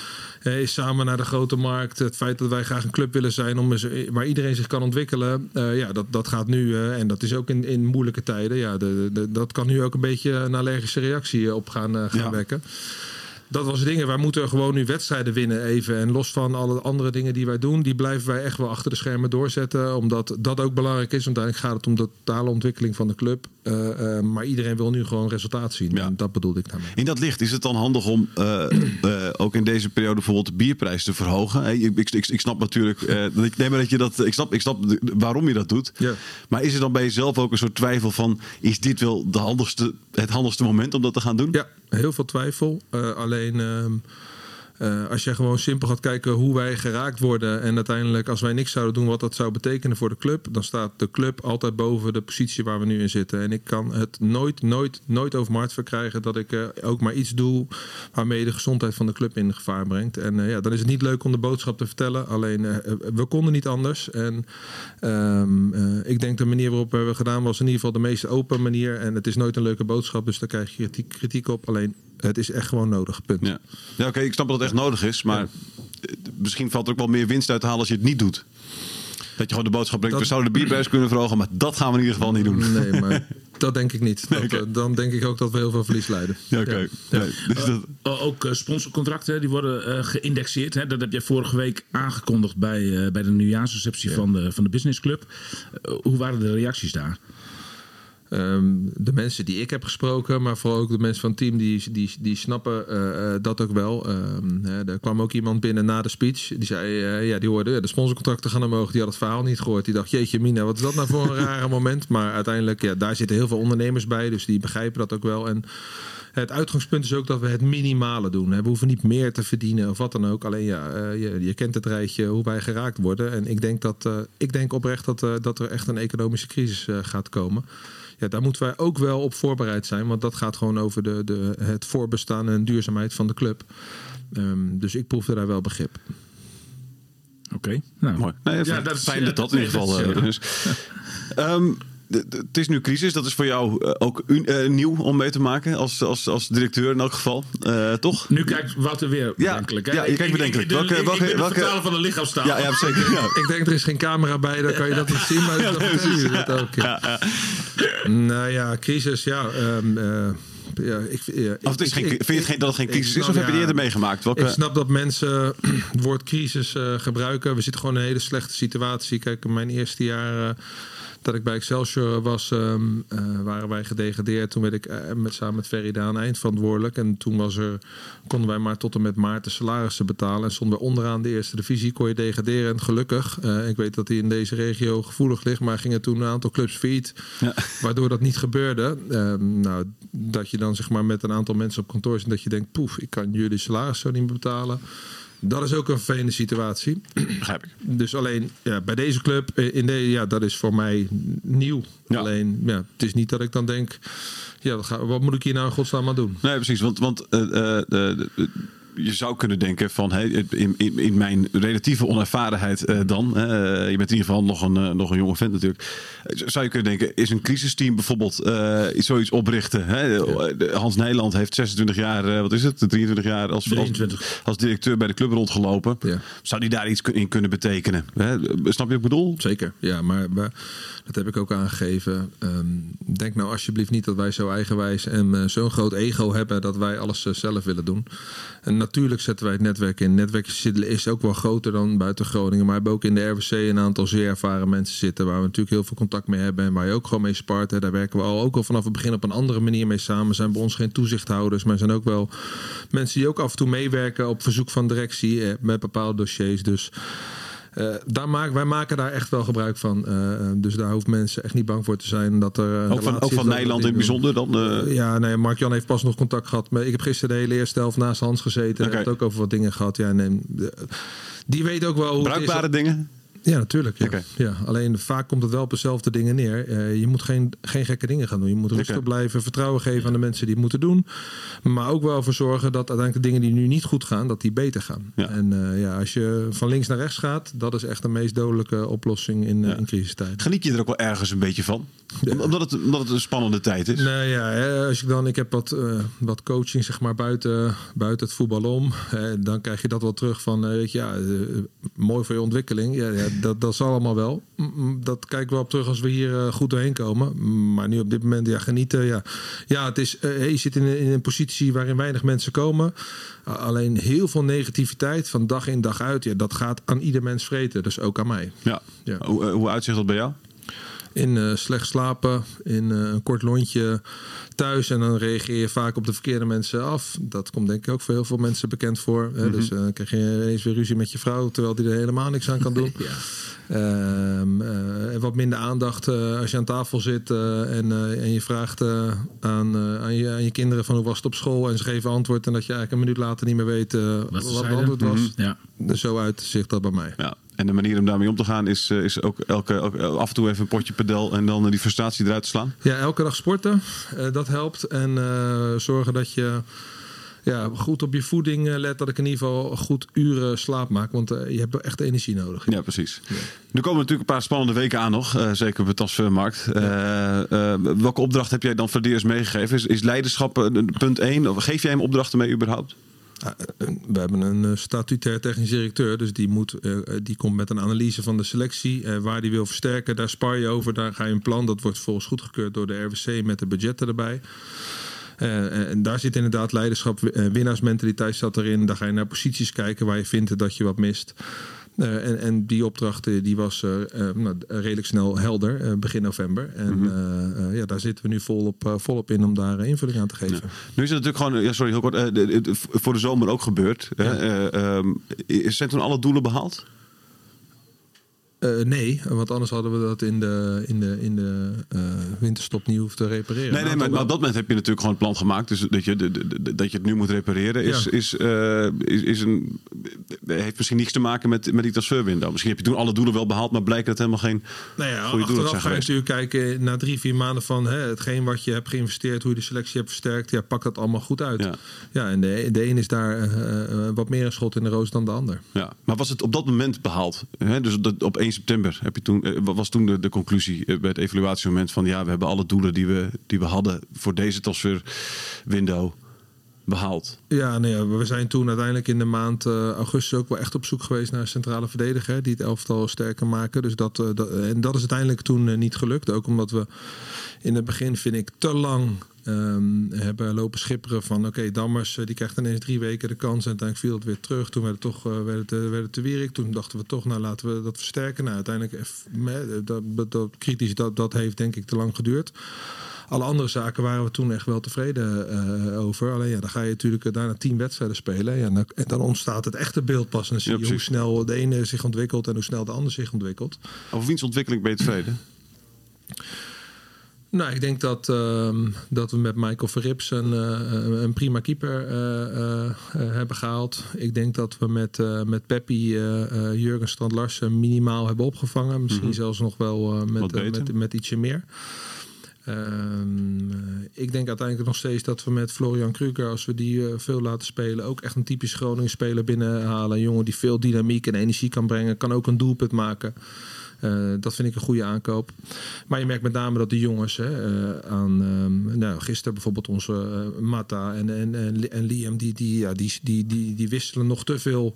is samen naar de grote markt. Het feit dat wij graag een club willen zijn om eens, waar iedereen zich kan ontwikkelen. ja, dat, dat gaat nu. en dat is ook in, in moeilijke tijden. Ja, de, de- dat kan nu ook een beetje een allergische reactie op gaan, gaan Ja. wekken. Dat was het ding. Wij moeten gewoon nu wedstrijden winnen even. En los van alle andere dingen die wij doen, die blijven wij echt wel achter de schermen doorzetten. Omdat dat ook belangrijk is. Want uiteindelijk gaat het om de totale ontwikkeling van de club. Eh, eh, maar iedereen wil nu gewoon resultaat zien. Ja. En dat bedoelde ik daarmee. In dat licht is het dan handig om eh, ook in deze periode bijvoorbeeld de bierprijs te verhogen. Hey, ik, ik, ik, ik snap natuurlijk, dat ik, nee, maar dat je dat, ik snap, ik snap waarom je dat doet. Ja. Maar is er dan bij jezelf ook een soort twijfel van, is dit wel de handigste, het handigste moment om dat te gaan doen? Ja, heel veel twijfel. Alleen eh, als je gewoon simpel gaat kijken hoe wij geraakt worden. En uiteindelijk als wij niks zouden doen wat dat zou betekenen voor de club. Dan staat de club altijd boven de positie waar we nu in zitten. En ik kan het nooit, nooit, nooit over mijn hart verkrijgen dat ik eh, ook maar iets doe waarmee de gezondheid van de club in gevaar brengt. En eh, ja, dan is het niet leuk om de boodschap te vertellen. Alleen we konden niet anders. En ehm, eh, ik denk de manier waarop we hebben gedaan was in ieder geval de meest open manier. En het is nooit een leuke boodschap, dus daar krijg je kritiek, kritiek op. Alleen het is echt gewoon nodig, punt. Ja, ja oké, ik snap dat het echt nodig is, maar eh, misschien valt er ook wel meer winst uit te halen als je het niet doet. Dat je gewoon de boodschap brengt, we zouden de bierprijs kunnen verhogen, maar dat gaan we in ieder geval niet doen. Nee, maar dat denk ik niet. Dat, eh, Dan denk ik ook dat we heel veel verlies leiden. Ja, oké. Ja, dus dat- Uh, ook eh, sponsorcontracten die worden eh, geïndexeerd. Hè? Dat heb jij vorige week aangekondigd bij, eh, bij de nieuwjaarsreceptie van, de, van de Business Club. Eh, hoe waren de reacties daar? Ehm, de mensen die ik heb gesproken, maar vooral ook de mensen van het team, die, die, die snappen eh, eh, dat ook wel. Ehm, hè, er kwam ook iemand binnen na de speech. Die zei, eh, ja, die hoorde ja, de sponsorcontracten gaan omhoog. Die had het verhaal niet gehoord. Die dacht, jeetje mina, wat is dat nou voor een rare moment? Maar uiteindelijk, ja, daar zitten heel veel ondernemers bij. Dus die begrijpen dat ook wel. En het uitgangspunt is ook dat we het minimale doen. We hoeven niet meer te verdienen of wat dan ook. Alleen ja, je, je kent het rijtje hoe wij geraakt worden. En ik denk, dat, ik denk oprecht dat, dat er echt een economische crisis gaat komen. Ja, daar moeten wij ook wel op voorbereid zijn. Want dat gaat gewoon over de, de, het voorbestaan en duurzaamheid van de club. Ehm, dus ik proefde daar wel begrip. Oké, nou, Mooi. Nee, Ja, fijn dat is- fijn ja, dat in ieder geval dat er het is nu crisis. Dat is voor jou eh, ook un- eh, nieuw om mee te maken. Als, als, als directeur in elk geval. Eh, toch? Nu kijkt Wouter weer Ja, bedenkelijk. hè? ja, je Ik- kijkt ik- bedenkelijk. ik- Welke- ik- ik welke- van de lichaamstaal. Ja, ja zeker. Ja. Ik denk, er is geen camera bij, dan kan je dat niet zien. Maar dat vertellen jullie dat ook. Ja. Nou ja, crisis, ja. ehm, eh, ja ik, ja, Of het is ik- geen, ik- vind je het geen, dat het geen crisis is? Of heb je het ja, eerder meegemaakt? Welke, Ik snap dat mensen het woord crisis eh, gebruiken. We zitten gewoon in een hele slechte situatie. Kijk, in mijn eerste jaar dat ik bij Excelsior was, ehm, eh, waren wij gedegradeerd. Toen werd ik eh, met, samen met Ferry Daan eindverantwoordelijk. En toen was er, konden wij maar tot en met maart de salarissen betalen. En stonden we onderaan de eerste divisie, kon je degraderen. En gelukkig, ik weet dat die in deze regio gevoelig ligt, maar gingen toen een aantal clubs failliet. Waardoor dat niet gebeurde. Ehm, nou, dat je dan zeg maar met een aantal mensen op kantoor zit. Dat je denkt, poef, ik kan jullie salaris zo niet meer betalen. Dat is ook een vervelende situatie. begrijp ik. Dus alleen ja, bij deze club, eh, in de, ja, dat is voor mij nieuw. Ja. Alleen, ja, het is niet dat ik dan denk, ja, wat, ga, wat moet ik hier nou in godsnaam aan doen? Nee, precies. Want, want eh, je zou kunnen denken van hey, in, in, in mijn relatieve onervarenheid eh, dan, eh, je bent in ieder geval nog een, eh, nog een jonge vent natuurlijk, zou je kunnen denken, is een crisisteam bijvoorbeeld zoiets oprichten? Hè? Hans Nijland heeft 26 jaar, wat is het, 23 jaar als, als, 23. als directeur bij de club rondgelopen. Ja. Zou die daar iets in kunnen betekenen? Hè? Snap je wat ik bedoel? Zeker, ja, maar dat heb ik ook aangegeven. Ehm, denk nou alsjeblieft niet dat wij zo eigenwijs en zo'n groot ego hebben dat wij alles zelf willen doen. En natuurlijk zetten wij het netwerk in. Het netwerk is ook wel groter dan buiten Groningen, maar we hebben ook in de RWC een aantal zeer ervaren mensen zitten waar we natuurlijk heel veel contact mee hebben en waar je ook gewoon mee spart. Daar werken we al ook al vanaf het begin op een andere manier mee samen. Zijn bij ons geen toezichthouders, maar zijn ook wel mensen die ook af en toe meewerken op verzoek van directie eh, met bepaalde dossiers. Dus eh, daar maken, wij maken daar echt wel gebruik van. Eh, dus daar hoeft mensen echt niet bang voor te zijn dat er. een Ook van, ook van Nederland in het bijzonder dan? eh, ja, nee, Mark-Jan heeft pas nog contact gehad. Maar ik heb gisteren de hele eerste helft naast Hans gezeten. Hij heeft ook over wat dingen gehad. Ja, nee, die weet ook wel hoe bruikbare het is. dingen? Ja, natuurlijk. Ja. Ja, alleen vaak komt het wel op dezelfde dingen neer. Eh, je moet geen, geen gekke dingen gaan doen. Je moet rustig blijven, vertrouwen geven aan de mensen die het moeten doen. Maar ook wel voor zorgen dat uiteindelijk de dingen die nu niet goed gaan, dat die beter gaan. Ja. En eh, ja, als je van links naar rechts gaat, dat is echt de meest dodelijke oplossing in, eh, in crisistijd. Geniet je er ook wel ergens een beetje van? Ja. Omdat, het, omdat het een spannende tijd is? Nee, ja, als ik dan, ik heb wat, wat coaching zeg maar buiten, buiten het voetbal om. Dan krijg je dat wel terug van, weet je, ja, mooi voor je ontwikkeling. Ja, ja, dat, dat is allemaal wel. Dat kijken we op terug als we hier eh, goed doorheen komen. Maar nu op dit moment, ja, genieten. Ja, ja het is, eh, je zit in, een- in een positie waarin weinig mensen komen. Alleen heel veel negativiteit van dag in dag uit. Ja, dat gaat aan ieder mens vreten. Dus ook aan mij. Ja. Ja. Hoe, eh, hoe uitzicht dat bij jou? In eh, slecht slapen, in eh, een kort lontje thuis. En dan reageer je vaak op de verkeerde mensen af. Dat komt denk ik ook voor heel veel mensen bekend voor. Hè? Dus eh, dan krijg je ineens weer ruzie met je vrouw... terwijl die er helemaal niks aan kan doen. Ehm, eh, en wat minder aandacht als je aan tafel zit... en, en je vraagt aan, aan, je, aan je kinderen van hoe was het op school... en ze geven antwoord en dat je eigenlijk een minuut later niet meer weet... Wat het antwoord was. Ja. Zo uitzicht dat bij mij. Ja. En de manier om daarmee om te gaan is, eh, is ook elke, elke- af en toe even een potje pedel en dan die frustratie eruit te slaan. Ja, elke dag sporten, eh, dat helpt. En eh, zorgen dat je ja, goed op je voeding let. Dat ik in ieder geval goed uren slaap maak. Want je hebt echt energie nodig. Ja, precies. Nu komen natuurlijk een paar spannende weken aan nog, zeker op de transfermarkt. Eh, welke opdracht heb jij dan voor meegegeven? Is, is leiderschap punt één? Of geef jij hem opdrachten mee überhaupt? Ah, eh, We hebben een eh, statutair technisch directeur, dus die, moet, eh, eh, die komt met een analyse van de selectie. eh, waar die wil versterken, daar spar je over. Daar ga je een plan. Dat wordt volgens goedgekeurd door de RWC met de budgetten erbij. Eh, en daar zit inderdaad leiderschap, eh, winnaarsmentaliteit zat erin. Daar ga je naar posities kijken waar je vindt dat je wat mist. En, en die opdracht eh, die was eh, eh, nou, redelijk snel helder, begin november. En eh, ja, daar zitten we nu volop, volop in om daar invulling aan te geven. Nu is het natuurlijk gewoon, ja, sorry, heel kort, voor de zomer ook gebeurd. hè. Ja. Eh, ehm, zijn toen alle doelen behaald? Eh, nee, want anders hadden we dat in de, in de, in de eh, winterstop niet hoeven te repareren. Nee, nee, Een maar, op dat moment heb je natuurlijk gewoon het plan gemaakt. Dus dat je, de, de- dat je het nu moet repareren is, Ja. is, eh, is, is een, heeft misschien niets te maken met, met die transferwindow. Misschien heb je toen alle doelen wel behaald, maar blijkt dat helemaal geen Nou ja, goede doelen achteraf zijn ga je natuurlijk kijken na drie, vier maanden van hè, hetgeen wat je hebt geïnvesteerd, hoe je de selectie hebt versterkt. Ja, pak dat allemaal goed uit. Ja. Ja, en de, de een is daar wat meer een schot in de roos dan de ander. Ja, maar was het op dat moment behaald? Hè? Dus dat, op 1 september heb je toen, eh, was toen de, de conclusie eh, bij het evaluatiemoment van ja, we hebben alle doelen die we, die we hadden voor deze transferwindow behaald. Ja, ja, we zijn toen uiteindelijk in de maand eh, augustus ook wel echt op zoek geweest naar een centrale verdediger die het elftal sterker maken. Dus dat, en dat is uiteindelijk toen niet gelukt. Ook omdat we in het begin, vind ik, te lang ehm, hebben lopen schipperen van oké, Dammers eh, die krijgt ineens drie weken de kans en uiteindelijk viel het weer terug. Toen werd het toch eh, werd het, eh, werd het te wierig. Toen dachten we toch, nou laten we dat versterken. Nou, uiteindelijk, dat, dat, kritisch, dat, dat heeft denk ik te lang geduurd. Alle andere zaken waren we toen echt wel tevreden over. Alleen ja, dan ga je natuurlijk daarna tien wedstrijden spelen. Ja, en dan, en dan ontstaat het echte beeld pas. En dan zie Ja, je hoe snel de ene zich ontwikkelt en hoe snel de ander zich ontwikkelt. Over wiens ontwikkeling ben je tevreden? Nou, ik denk dat, ehm, dat we met Michael Verrips een, eh, een prima keeper eh, eh, hebben gehaald. Ik denk dat we met, met Peppi Jurgen Strand Larsen minimaal hebben opgevangen. Misschien zelfs nog wel met, met, met ietsje meer. Ehm, eh, ik denk uiteindelijk nog steeds dat we met Florian Kruger, als we die veel laten spelen, ook echt een typisch Groningen speler binnenhalen. Een jongen die veel dynamiek en energie kan brengen, kan ook een doelpunt maken. Eh, dat vind ik een goede aankoop. Maar je merkt met name dat de jongens hè, eh, aan ehm, nou, gisteren bijvoorbeeld onze eh, Mata en, en, en, en Liam, die, die, ja, die, die, die, die wisselen nog te veel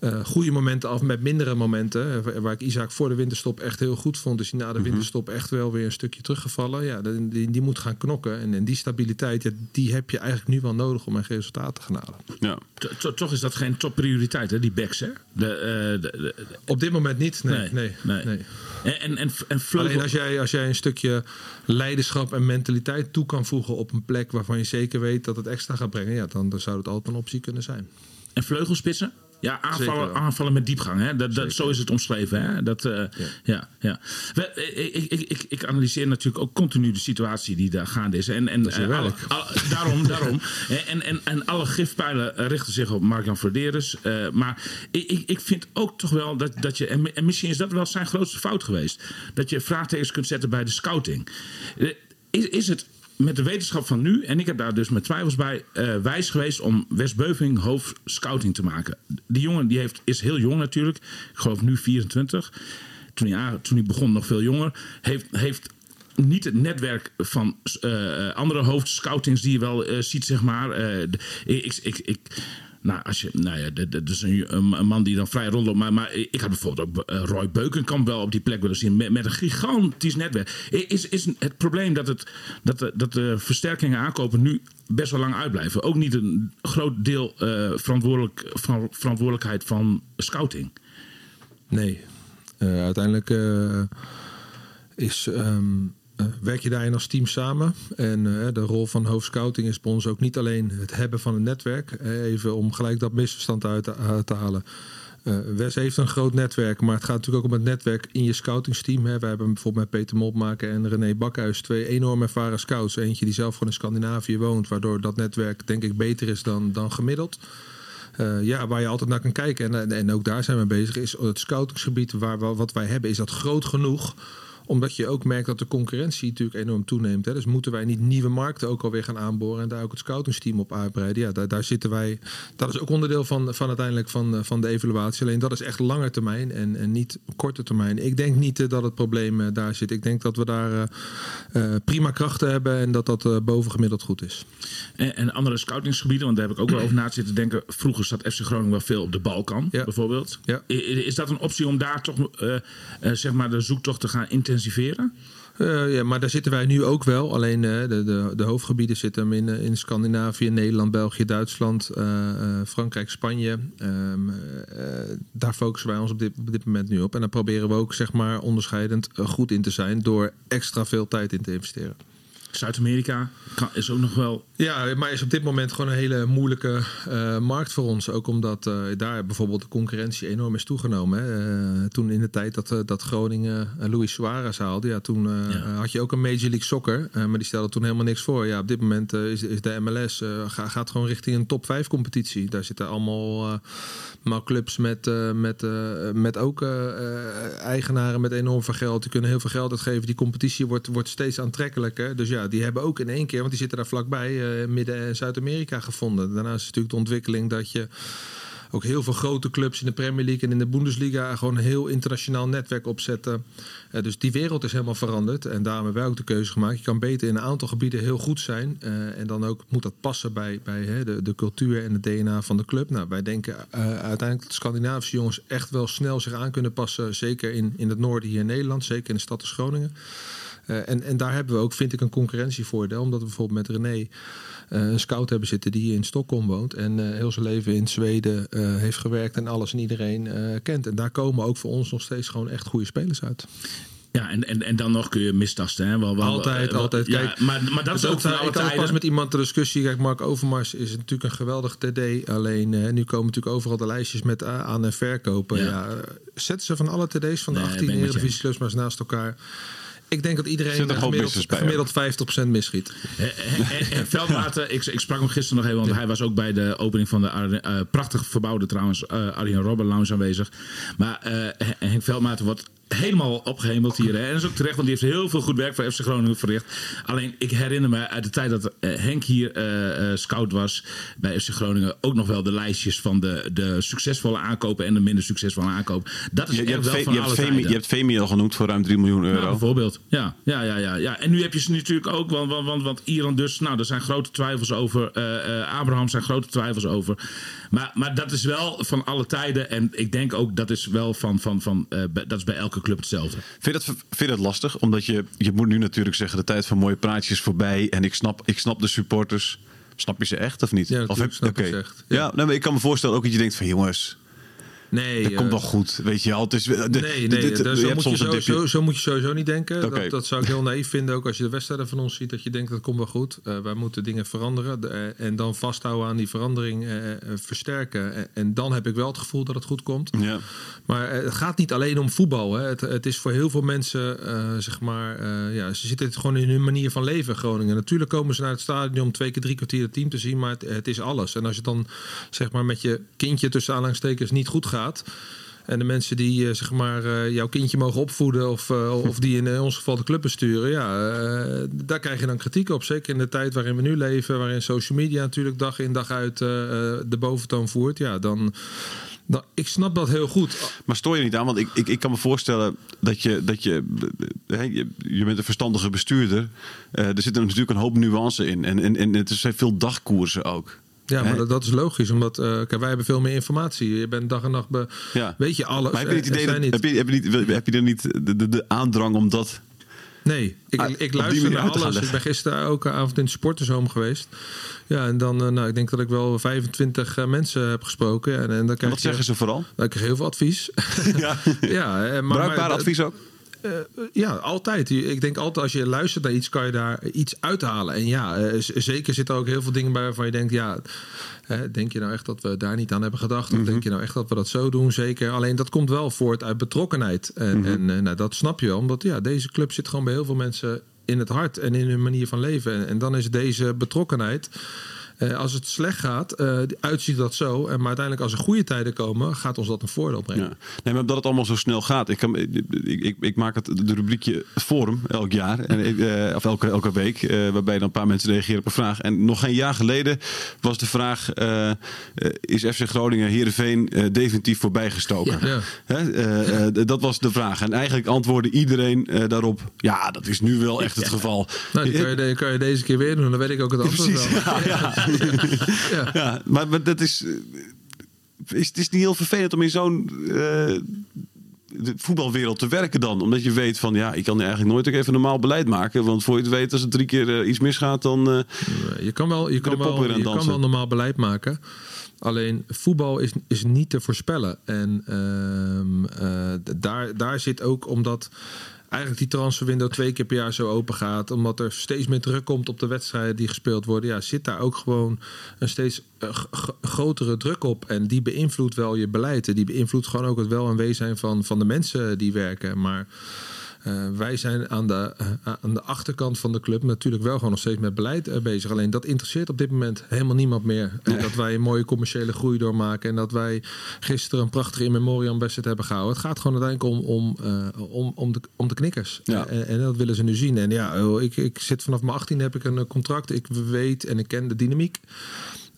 eh, goede momenten af met mindere momenten. Eh, Waar- ik Isaac voor de winterstop echt heel goed vond, is hij na de winterstop echt wel weer een stukje teruggevallen. Ja, die, die, moet gaan knokken. En, en die stabiliteit, ja, die heb je eigenlijk nu wel nodig om echt resultaten te gaan halen. Ja. To- to- Toch is dat geen topprioriteit, hè, die backs, hè? De, eh, de, de- Op dit moment niet. Nee, Nee, nee, nee. nee. En, en, en, en vleugel- Alleen als jij, als jij een stukje leiderschap en mentaliteit toe kan voegen op een plek waarvan je zeker weet dat het extra gaat brengen, ja, dan, dan zou het altijd een optie kunnen zijn. En vleugelspitsen? Ja, aanvallen, aanvallen met diepgang. Hè? Dat, dat, zo is het omschreven. Hè? Dat, eh, ja. Ja, We- eh, ik, ik, ik, ik analyseer natuurlijk ook continu de situatie die daar gaande is. En, en, is eh, alle- daarom, daarom. En, en, en alle gifpijlen richten zich op Mark-Jan Verderes. Eh, maar ik, ik, ik vind ook toch wel dat, dat je... En, en misschien is dat wel zijn grootste fout geweest. Dat je vraagtekens kunt zetten bij de scouting. Is, is het met de wetenschap van nu, en ik heb daar dus met twijfels bij, eh, wijs geweest om Wes Beuving hoofd scouting te maken. Die jongen die heeft, is heel jong natuurlijk, ik geloof nu 24. Toen hij, toen hij begon nog veel jonger. Heeft, heeft niet het netwerk van eh, andere hoofdscoutings die je wel ziet, zeg maar. Ik, ik, ik, nou, als je, nou ja, dat is een, een man die dan vrij rondloopt. Maar, maar ik had bijvoorbeeld ook eh, Roy Beukenkamp wel op die plek willen zien. Met, met een gigantisch netwerk. Is, is het probleem dat, het, dat, de, dat de versterkingen aankopen nu best wel lang uitblijven? Ook niet een groot deel eh, verantwoordelijk, verantwoordelijkheid van scouting. Nee. Eh, uiteindelijk eh, is, ehm, eh, werk je daarin als team samen. En eh, de rol van hoofdscouting is bij ons ook niet alleen het hebben van een netwerk. Eh, even om gelijk dat misverstand uit te, halen. Eh, Wes heeft een groot netwerk, maar het gaat natuurlijk ook om het netwerk in je scoutingsteam. Wij hebben bijvoorbeeld met Peter Mopmaker en René Bakhuis twee enorm ervaren scouts. Eentje die zelf gewoon in Scandinavië woont, waardoor dat netwerk denk ik beter is dan, dan gemiddeld. Eh, ja, waar je altijd naar kan kijken. En, en, en ook daar zijn we bezig. Is het scoutingsgebied waar, we- wat wij hebben, is dat groot genoeg Omdat je ook merkt dat de concurrentie natuurlijk enorm toeneemt. Hè. Dus moeten wij niet nieuwe markten ook alweer gaan aanboren en daar ook het scoutingsteam op uitbreiden. Ja, daar, daar zitten wij. Dat is ook onderdeel van, van uiteindelijk van, eh, van de evaluatie. Alleen dat is echt lange termijn en, en niet korte termijn. Ik denk niet eh, dat het probleem eh, daar zit. Ik denk dat we daar prima krachten hebben en dat dat bovengemiddeld goed is. En, en andere scoutingsgebieden, want daar heb ik ook wel over na te zitten denken. Vroeger zat FC Groningen wel veel op de Balkan, Ja. bijvoorbeeld. Ja. Is dat een optie om daar toch zeg maar de zoektocht te gaan intensiveren? Eh, ja, maar daar zitten wij nu ook wel. Alleen eh, de, de, de hoofdgebieden zitten hem in, eh, in Scandinavië, Nederland, België, Duitsland, Frankrijk, Spanje. Ehm, eh, daar focussen wij ons op dit, op dit moment nu op. En daar proberen we ook zeg maar onderscheidend goed in te zijn door extra veel tijd in te investeren. Zuid-Amerika is ook nog wel. Ja, maar is op dit moment gewoon een hele moeilijke eh, markt voor ons. Ook omdat eh, daar bijvoorbeeld de concurrentie enorm is toegenomen. Hè. Eh, toen in de tijd dat, dat Groningen Luis Suarez haalde, ja, toen Ja. had je ook een Major League Soccer. maar die stelde toen helemaal niks voor. Ja, op dit moment is, is de MLS ga- gaat gewoon richting een top 5 competitie. Daar zitten allemaal maar clubs met, eh, met, eh, met ook eh, eigenaren met enorm veel geld. Die kunnen heel veel geld uitgeven. Die competitie wordt, wordt steeds aantrekkelijker. Dus ja, die hebben ook in één keer, want die zitten daar vlakbij, Midden- en Zuid-Amerika gevonden. Daarnaast is natuurlijk de ontwikkeling dat je ook heel veel grote clubs in de Premier League en in de Bundesliga gewoon een heel internationaal netwerk opzetten. Eh, dus die wereld is helemaal veranderd. En daarom hebben wij ook de keuze gemaakt. Je kan beter in een aantal gebieden heel goed zijn. eh, en dan ook moet dat passen bij, bij hè, de, de cultuur en het DNA van de club. Nou, wij denken eh, uiteindelijk dat de Scandinavische jongens echt wel snel zich aan kunnen passen. Zeker in, in het noorden hier in Nederland. Zeker in de stad als Groningen. Eh, en, en daar hebben we ook, vind ik, een concurrentievoordeel. Omdat we bijvoorbeeld met René eh, een scout hebben zitten die in Stockholm woont. En eh, heel zijn leven in Zweden heeft gewerkt en alles en iedereen kent. En daar komen ook voor ons nog steeds gewoon echt goede spelers uit. Ja, en, en, en dan nog kun je mistasten. Hè? Wel, wel, Altijd, altijd. Ja, Kijk, maar, maar dat is ook van ik had pas met iemand de discussie. Kijk, Mark Overmars is natuurlijk een geweldig TD. Alleen nu komen natuurlijk overal de lijstjes met aan- en verkopen. Ja. Ja. zetten ze van alle TD's van de Nee, 18 ben ik met je Eredivisieclubs maar naast elkaar. Ik denk dat iedereen er eh, gemiddeld, gemiddeld 50% misschiet. En, en- en Veldmaten, ik, ik sprak hem gisteren nog even, want hij was ook bij de opening van de eh, prachtig verbouwde trouwens eh Arjen Robben Lounge aanwezig. Maar eh, Henk Veldmaten wordt helemaal opgehemeld hier. Hè. En dat is ook terecht, want die heeft heel veel goed werk voor FC Groningen verricht. Alleen, ik herinner me uit de tijd dat eh, Henk hier eh, eh, scout was bij FC Groningen ook nog wel de lijstjes van de, de succesvolle aankopen en de minder succesvolle aankopen. Dat is Je, je, echt wel van je, alle hebt tijden. je hebt Vemi al genoemd voor ruim 3 miljoen euro. bijvoorbeeld. Ja, ja, ja, ja, ja. En nu heb je ze natuurlijk ook, want, want, want, want Iran dus, nou, er zijn grote twijfels over. eh, eh, Abraham zijn grote twijfels over. Maar, maar dat is wel van alle tijden. En ik denk ook dat is wel van, van, van eh, dat is bij elke club hetzelfde. Vind je, dat, vind je dat lastig? Omdat je, je moet nu natuurlijk zeggen, de tijd van mooie praatjes is voorbij. En ik snap, ik snap de supporters. Snap je ze echt of niet? Ja, of natuurlijk snap echt. Ja, Ja. nee, maar ik kan me voorstellen ook dat je denkt van jongens, Nee, dat eh, komt wel goed. Weet je wel, het is... De, Nee, nee je zo, hebt moet je dipje. sowieso, zo moet je sowieso niet denken. Dat, dat zou ik heel naïef vinden, ook als je de wedstrijden van ons ziet, dat je denkt dat komt wel goed. Eh, wij moeten dingen veranderen de- eh, en dan vasthouden aan die verandering, eh, eh, versterken. En, dan heb ik wel het gevoel dat het goed komt. Ja. Maar eh, het gaat niet alleen om voetbal. Hè. Het, het is voor heel veel mensen, eh, zeg maar, eh, ja, ze zitten het gewoon in hun manier van leven, Groningen. Natuurlijk komen ze naar het stadion om twee keer drie kwartier het team te zien, maar het, het is alles. En als je dan, zeg maar, met je kindje tussen aanhalingstekens niet goed gaat. En de mensen die eh, zeg maar, eh, jouw kindje mogen opvoeden of, eh, of die in ons geval de club besturen, ja, daar krijg je dan kritiek op. Zeker in de tijd waarin we nu leven, waarin social media natuurlijk dag in dag uit de boventoon voert. Ja, dan, dan, ik snap dat heel goed. Maar stoor je niet aan? Want ik, ik, ik kan me voorstellen dat je, dat je, je, bent een verstandige bestuurder. Er zit natuurlijk een hoop nuance in. En, en, en het zijn veel dagkoersen ook. Ja, maar dat, dat is logisch, omdat eh, kijk, wij hebben veel meer informatie. Je bent dag en nacht, be, Ja. weet je alles. Maar heb je, het idee zijn dat, heb, je, heb, je niet, heb je er niet de, de, de aandrang om dat... Nee, ik, Ah, ik luister naar alles. Ik ben gisteren ook avond in de sportershome geweest. Ja, en dan, eh, nou, ik denk dat ik wel 25 eh, mensen heb gesproken. En, en dan krijg Wat je, zeggen ze vooral? Nou, ik heel veel advies. Ja. ja, eh, maar, Bruikbaar maar- advies ook? Eh, ja, altijd. Ik denk altijd als je luistert naar iets, kan je daar iets uithalen. En ja, eh, z- zeker zitten er ook heel veel dingen bij waarvan je denkt, ja, denk je nou echt dat we daar niet aan hebben gedacht? Of denk je nou echt dat we dat zo doen? Zeker. Alleen dat komt wel voort uit betrokkenheid. En, en eh, nou, dat snap je wel, omdat ja, deze club zit gewoon bij heel veel mensen in het hart en in hun manier van leven. En, en dan is deze betrokkenheid. Eh, als het slecht gaat, eh, uitziet dat zo. En maar uiteindelijk als er goede tijden komen, gaat ons dat een voordeel brengen. Ja. Nee, maar omdat het allemaal zo snel gaat. Ik, kan, ik, ik, ik maak het de rubriekje Forum elk jaar. En, eh, of elke, elke week. waarbij dan een paar mensen reageren op een vraag. En nog geen jaar geleden was de vraag: Is FC Groningen Heerenveen definitief voorbijgestoken? Ja. Hè? Dat was de vraag. En eigenlijk antwoordde iedereen daarop: Ja, dat is nu wel echt het geval. Nou, die kan je, kan je deze keer weer doen. Dan weet ik ook het antwoord Precies. wel. Ja, ja. Ja, maar, maar dat is, eh, is. Het is niet heel vervelend om in zo'n. de voetbalwereld te werken dan. Omdat je weet van ja, ik kan eigenlijk nooit ook even normaal beleid maken. Want voor je het weet, als het drie keer eh, iets misgaat, dan. Je kan wel, je kan wel, je kan wel normaal beleid maken. Alleen voetbal is, is niet te voorspellen. En ehm, eh, daar, daar zit ook omdat eigenlijk die transferwindow twee keer per jaar zo open gaat. Omdat er steeds meer druk komt op de wedstrijden die gespeeld worden. Ja, zit daar ook gewoon een steeds eh, grotere druk op. En die beïnvloedt wel je beleid. En die beïnvloedt gewoon ook het wel en wee zijn van, van de mensen die werken. Maar eh, wij zijn aan de, eh, aan de achterkant van de club natuurlijk wel gewoon nog steeds met beleid eh, bezig. Alleen dat interesseert op dit moment helemaal niemand meer. Dat wij een mooie commerciële groei doormaken. En dat wij gisteren een prachtige in memoriam wedstrijd hebben gehouden. Het gaat gewoon uiteindelijk om, om, om, om, de, om de knikkers. Ja. En, en dat willen ze nu zien. En ja, ik, ik zit vanaf mijn 18 heb ik een contract. Ik weet en ik ken de dynamiek.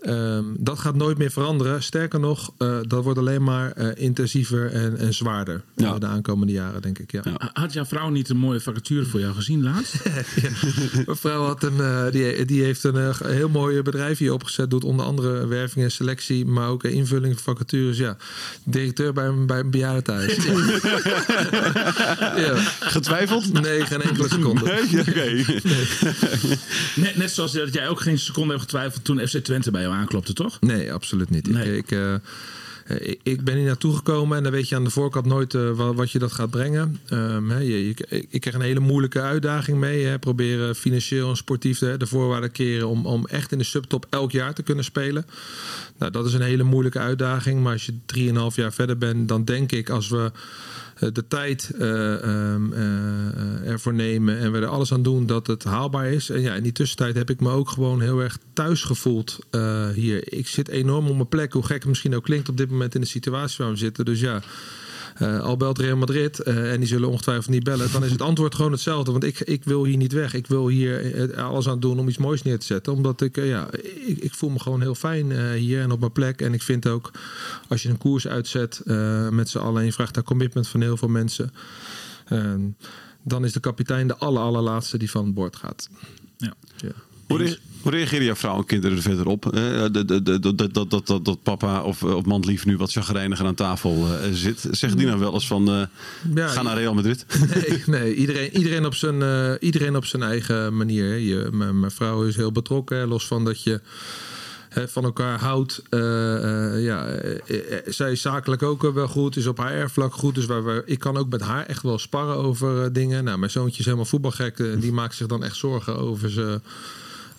Ehm, dat gaat nooit meer veranderen. Sterker nog, eh, dat wordt alleen maar eh, intensiever en, en zwaarder Ja. de aankomende jaren, denk ik. Ja. Ja. Had jouw vrouw niet een mooie vacature voor jou gezien laatst? Mijn vrouw had een, eh, die, die heeft een heel mooi bedrijf hier opgezet. Doet onder andere werving en selectie, maar ook invulling van vacatures. Ja, directeur bij, een- bij een bejaardentehuis. ja. Getwijfeld? Nee, geen enkele seconde. Nee? Oké. Net, net zoals dat jij ook geen seconde hebt getwijfeld toen FC Twente bij jou aanklopte, toch? Nee, absoluut niet. Nee. Ik, ik, eh, ik, ik ben hier naartoe gekomen en dan weet je aan de voorkant nooit eh, wat, wat je dat gaat brengen. Ehm, je, ik, ik kreeg een hele moeilijke uitdaging mee. Hè, proberen financieel en sportief de, de voorwaarden keren om, om echt in de subtop elk jaar te kunnen spelen. Nou, dat is een hele moeilijke uitdaging. Maar als je 3,5 jaar verder bent, dan denk ik als we eh, de tijd eh, ehm, eh, eh, ervoor nemen en we er alles aan doen dat het haalbaar is. En ja, in die tussentijd heb ik me ook gewoon heel erg thuis gevoeld hier. Ik zit enorm op mijn plek, hoe gek het misschien ook klinkt op dit moment in de situatie waar we zitten. Dus ja. Eh, al belt Real Madrid eh, en die zullen ongetwijfeld niet bellen, dan is het antwoord gewoon hetzelfde. Want ik, ik wil hier niet weg. Ik wil hier eh, alles aan doen om iets moois neer te zetten. Omdat ik, eh, ja, ik, ik voel me gewoon heel fijn eh, hier en op mijn plek. En ik vind ook, als je een koers uitzet eh, met z'n allen en je vraagt daar commitment van heel veel mensen. ehm, dan is de kapitein de aller, allerlaatste die van het bord gaat. Ja. Ja. Hoe, re- hoe reageren jouw vrouw en kinderen er verder op? Eh, dat, dat, dat, dat, papa of, eh, of mandlief nu wat chagrijniger aan tafel eh, zit. Zeggen die nou wel eens van, ga naar Real Madrid? Nee, nee iedereen, iedereen, op zijn, iedereen op zijn eigen manier. Je, mijn vrouw is heel betrokken, los van dat je van elkaar houdt. Ja, zij is zakelijk ook wel goed, is op haar erfvlak goed. Dus waar ik kan ook met haar echt wel sparren over dingen. Nou, mijn zoontje is helemaal voetbalgek. die maakt zich dan echt zorgen over ze